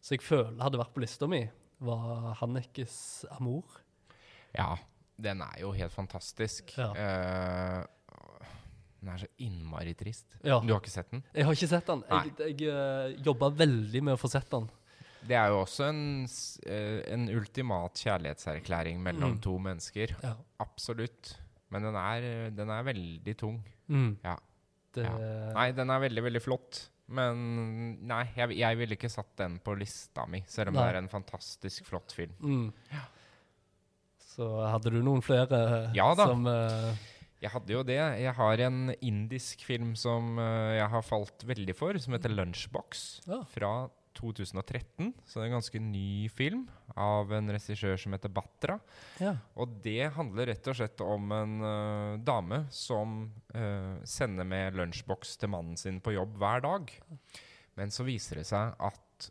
som jeg føler hadde vært på lista mi, var Hannekes 'Amor'. Ja, den er jo helt fantastisk. Ja. Uh, den er så innmari trist. Ja. Du har ikke sett den? Jeg har ikke sett den. Jeg, jeg uh, jobba veldig med å få sett den. Det er jo også en, eh, en ultimat kjærlighetserklæring mellom Mm. to mennesker. Ja. Absolutt. Men den er, den er veldig tung. Mm. Ja. Det, Nei, den er veldig, veldig flott. Men nei, jeg, jeg ville ikke satt den på lista mi, selv om Nei. det er en fantastisk flott film. Mm. Så hadde du noen flere Ja da. som uh, Jeg hadde jo det. Jeg har en indisk film som uh, jeg har falt veldig for, som heter Lunchbox. Ja. Fra 2013. Så det er en ganske ny film av en regissør som heter Batra. Ja. Og det handler rett og slett om en uh, dame som uh, sender med lunsjboks til mannen sin på jobb hver dag. Men så viser det seg at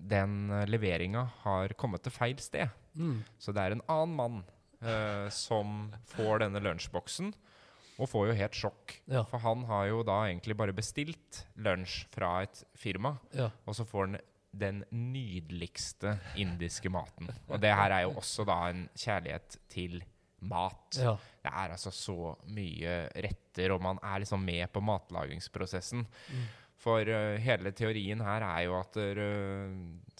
den uh, leveringa har kommet til feil sted. Mm. Så det er en annen mann uh, som får denne lunsjboksen, og får jo helt sjokk. Ja. For han har jo da egentlig bare bestilt lunsj fra et firma, Ja. og så får han den nydeligste indiske maten. Og det her er jo også da en kjærlighet til mat. ja. Det er altså så mye retter, og man er liksom med på matlagingsprosessen. Mm. For uh, hele teorien her er jo at uh,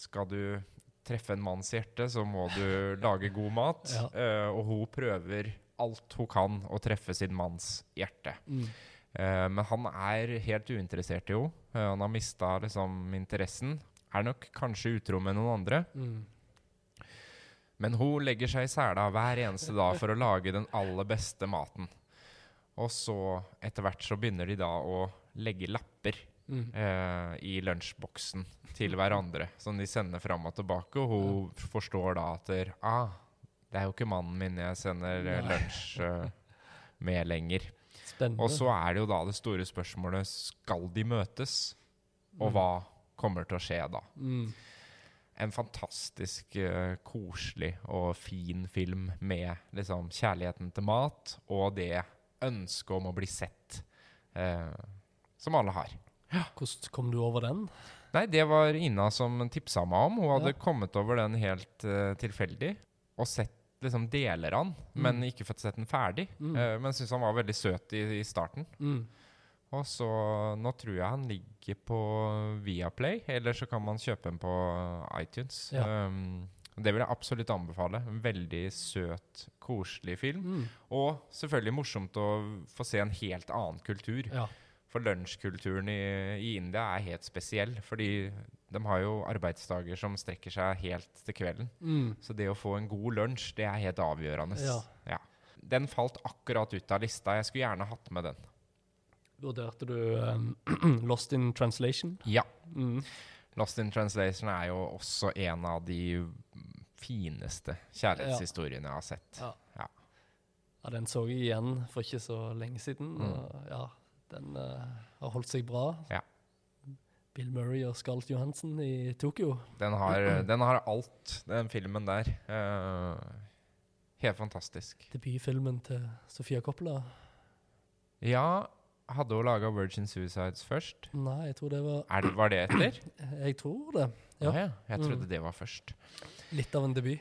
skal du treffe en manns hjerte, så må du lage god mat. Ja. Uh, og hun prøver alt hun kan å treffe sin manns hjerte. Mm. Uh, men han er helt uinteressert i henne. Uh, han har mista liksom interessen. Er nok kanskje utro med noen andre. Mm. Men hun legger seg i sela hver eneste dag for å lage den aller beste maten. Og så, etter hvert, så begynner de da å legge lapper Mm. uh, i lunsjboksen til hverandre, som de sender fram og tilbake. Og hun forstår da at der, ah, det er jo ikke mannen min jeg sender eh, Nei. lunsj eh, med lenger. Spennende. Og så er det jo da det store spørsmålet skal de møtes, og Mm. hva kommer til å skje da? mm. En fantastisk uh, koselig og fin film med liksom kjærligheten til mat og det ønsket om å bli sett uh, som alle har. Hvordan kom du over den? Nei, det var Ina som tipsa meg om. Hun hadde Ja. kommet over den helt uh, tilfeldig og sett liksom deler han, mm. men ikke fått sett den ferdig. Mm. Uh, men syns han var veldig søt i, i starten. Mm. Og så nå tror jeg han ligger på Viaplay, eller så kan man kjøpe den på iTunes. Ja. Um, det vil jeg absolutt anbefale. En veldig søt, koselig film. Mm. Og selvfølgelig morsomt å få se en helt annen kultur. Ja. For lunsjkulturen i, i India er helt spesiell. Fordi de har jo arbeidsdager som strekker seg helt til kvelden. Mm. Så det å få en god lunsj, det er helt avgjørende. Ja. Ja. den falt akkurat ut av lista. Jeg skulle gjerne hatt med den. Vurderte du um, Lost in Translation? Ja. Mm. Lost in Translation er jo også en av de fineste kjærlighetshistoriene jeg har sett. Ja. Ja. Den så jeg igjen for ikke så lenge siden. Mm. Og ja, den uh, har holdt seg bra. Ja. Bill Murray og Scarlett Johansen i Tokyo. Den har, den har alt, den filmen der. Uh, helt fantastisk. Debutfilmen til Sofia Coppola. Ja, hadde hun laga Virgin Suicides først? Nei, jeg tror det var Er det, var det etter? Jeg tror det. Ja. Ah, ja. Jeg trodde Mm. det var først. Litt av en debut.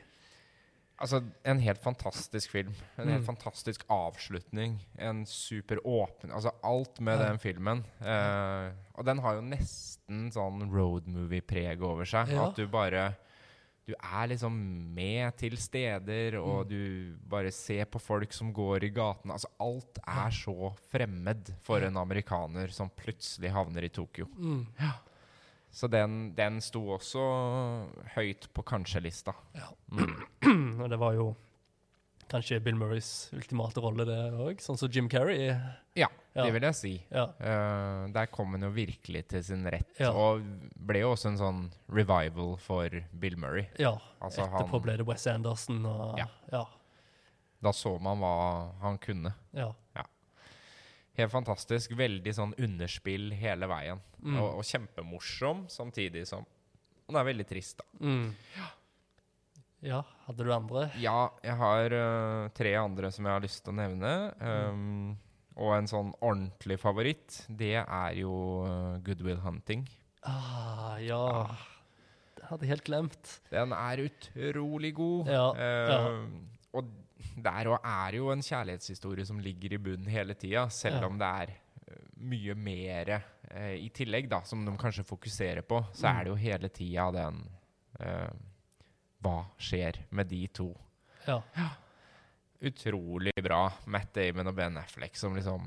Altså, en helt fantastisk film. En helt Mm. fantastisk avslutning. En super åpen Altså, alt med Ja. den filmen. Eh, og den har jo nesten sånn road movie-preg over seg. Ja. At du bare Du er liksom med til steder, og Mm. du bare ser på folk som går i gatene. Altså, alt Ja. er så fremmed for Ja. en amerikaner som plutselig havner i Tokyo. Mm. Så den, den sto også høyt på kanskje-lista. Ja. Mm. Og det var jo kanskje Bill Murrays ultimate rolle, det òg. Sånn som Jim Carrey. Ja, Ja. det vil jeg si. Ja. Uh, der kom han jo virkelig til sin rett, Ja. og ble jo også en sånn revival for Bill Murray. ja. Altså, Etterpå han- ble det Wes Anderson og Ja. ja. Da så man hva han kunne. ja. Helt fantastisk. Veldig sånn underspill hele veien. Mm. Og, og kjempemorsom, samtidig som han er veldig trist, da. Mm. Ja, hadde du andre? Ja, jeg har uh, tre andre som jeg har lyst til å nevne. Um, og en sånn ordentlig favoritt, det er jo uh, Good Will Hunting. Ah, ja. Det hadde jeg helt glemt. Den er utrolig god. Ja, uh, ja. Og der òg er jo en kjærlighetshistorie som ligger i bunnen hele tida, selv Ja. om det er eh, mye mer i tillegg, da, som de kanskje fokuserer på, så Mm. er det jo hele tida den Hva skjer med de to? Ja. Utrolig bra. Matt Damon og Ben Affleck som liksom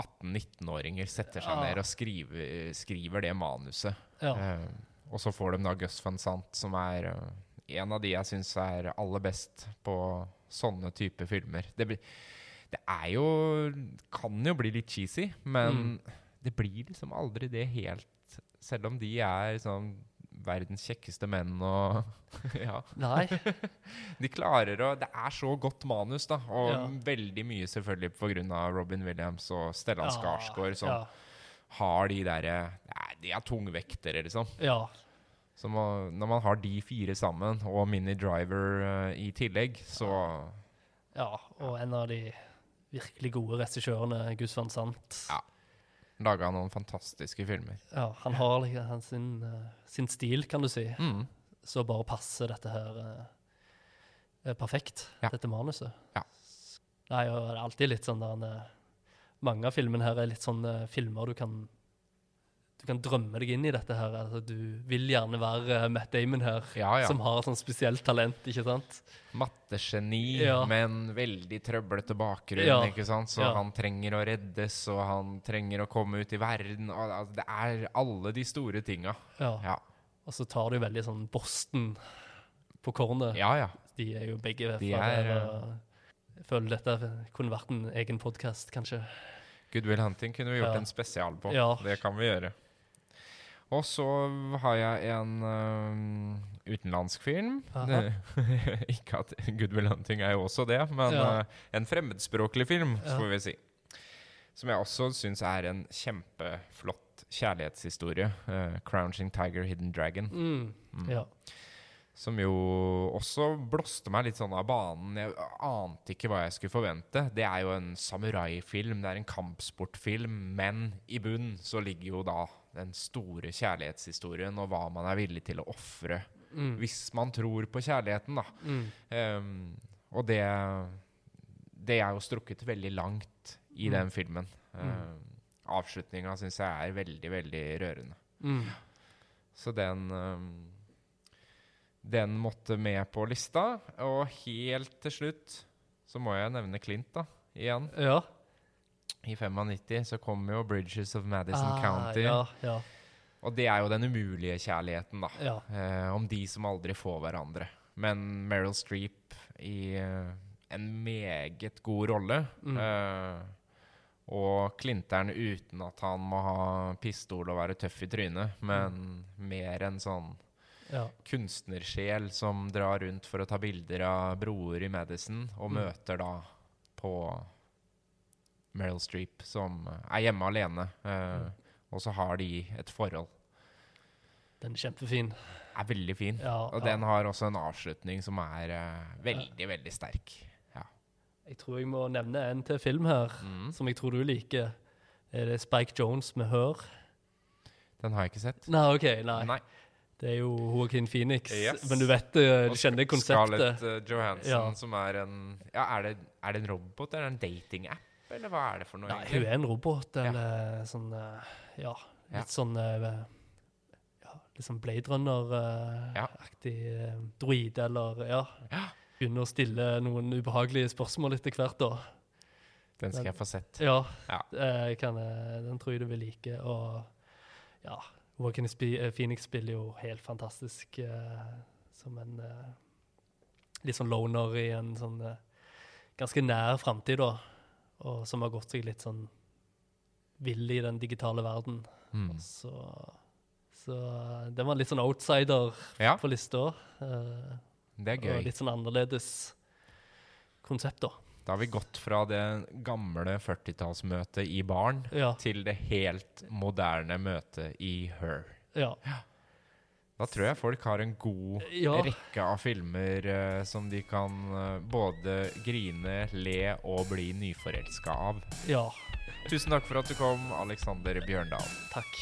18-19-åringer setter seg Ja. ned og skriver, skriver det manuset. ja. Uh, og så får de da Gus Van Sant, som er uh, en av de jeg syns er aller best på sånne type filmer. Det, det er jo Kan jo bli litt cheesy, men det blir liksom aldri det helt Selv om de er sånn verdens kjekkeste menn og Ja. Nei. De klarer å Det er så godt manus, da. Og Ja. veldig mye selvfølgelig pga. Robin Williams og Stellan Ja, Skarsgård, som Ja. har de derre de er tungvektere, liksom. ja. Så må, når man har de fire sammen, og Mini Driver uh, i tillegg, så Ja, og en av de virkelig gode regissørene, Gus van Sant. Ja. Laga noen fantastiske filmer. Ja, han har liksom han sin, eh, sin stil, kan du si. Mm. Så bare passer dette her eh, perfekt, Ja. dette manuset. Ja. Nei, og det er alltid litt sånn der eh, Mange av filmene her er litt sånne filmer du kan Du kan drømme deg inn i dette her. Altså, du vil gjerne være eh, Matt Damon her, Ja, ja. som har et sånt spesielt talent, ikke sant? Mattegeni, Ja. en veldig trøblete bakgrunn, ikke sant? Så han trenger å reddes, og han trenger å komme ut i verden. Og, altså, det er alle de store tinga. Ja. Ja, Og så tar du veldig sånn Boston på kornet. ja. ja. De er jo begge De fra er, der. og Jeg føler dette kunne vært en egen podkast, kanskje. Good Will Hunting kunne vi gjort Ja. en spesial på. Ja. Det kan vi gjøre. Og så har jeg en um, utenlandsk film. Ikke at Good Will Hunting er jo også det, men Ja. uh, en fremmedspråklig film, Ja. får vi si. Som jeg også syns er en kjempeflott kjærlighetshistorie. Uh, 'Crouching Tiger, Hidden Dragon'. Mm. Mm. Ja. Som jo også blåste meg litt sånn av banen. Jeg ante ikke hva jeg skulle forvente. Det er jo en samuraifilm, det er en kampsportfilm, men i bunn så ligger jo da den store kjærlighetshistorien og hva man er villig til å ofre Mm. hvis man tror på kjærligheten, da. Mm. Um, og det Det er jo strukket veldig langt i Mm. den filmen. Um, Avslutninga syns jeg er veldig, veldig rørende. Mm. Så den um, Den måtte med på lista. Og helt til slutt så må jeg nevne Clint, da. Igjen. Ja. I 95 så kom jo 'Bridges of Madison Ah, County'. Ja, ja, Og det er jo den umulige kjærligheten, da. ja. Eh, om de som aldri får hverandre. Men Meryl Streep i, eh, en meget god rolle. Mm. Eh, og Klinteren uten at han må ha pistol og være tøff i trynet, men mer en sånn Ja. kunstnersjel som drar rundt for å ta bilder av broer i Madison, og Mm. møter da på Meryl Streep, som er hjemme alene. Uh. Og så har de et forhold. Den er kjempefin. Er veldig fin. Ja, Og ja. den har også en avslutning som er uh, veldig, veldig sterk. Ja. Jeg tror jeg må nevne en til film her, Mm. som jeg tror du liker. Er det Spike Jones med Hør? Den har jeg ikke sett. Nei, OK. nei. Nei. Det er jo Joaquin Phoenix. Yes. Men du vet du kjenner konseptet. Scarlett eh, Johansson, Ja. som er en Ja, er det, er det en robot eller en datingapp, eller hva er det for noe? Nei, hun er en robot. eller eh, sånn eh, Ja, Ja. litt sånn eh, Ja, litt sånn Blade Runner-aktig Ja. droide, eller Ja. Begynner å stille noen ubehagelige spørsmål etter hvert, da. Den skal jeg få sett. Ja, Ja. eh, kan, den tror jeg du vil like. Og ja, eh, Phoenix spiller jo helt fantastisk eh, som en eh, litt sånn loner i en sånn eh, ganske nær framtid, da. Og som har gått seg litt sånn vill i den digitale verden. Mm. Så, så den var litt sånn outsider Ja, på lista. Uh, det er gøy. og litt sånn annerledes konsept, da. Da har vi gått fra det gamle 40-tallsmøtet i baren Ja. til det helt moderne møtet i Her. Ja. ja. Da tror jeg folk har en god Ja. rekke av filmer uh, som de kan uh, både grine, le og bli nyforelska av. ja. Tusen takk for at du kom, Alexander Bjørndal. Takk.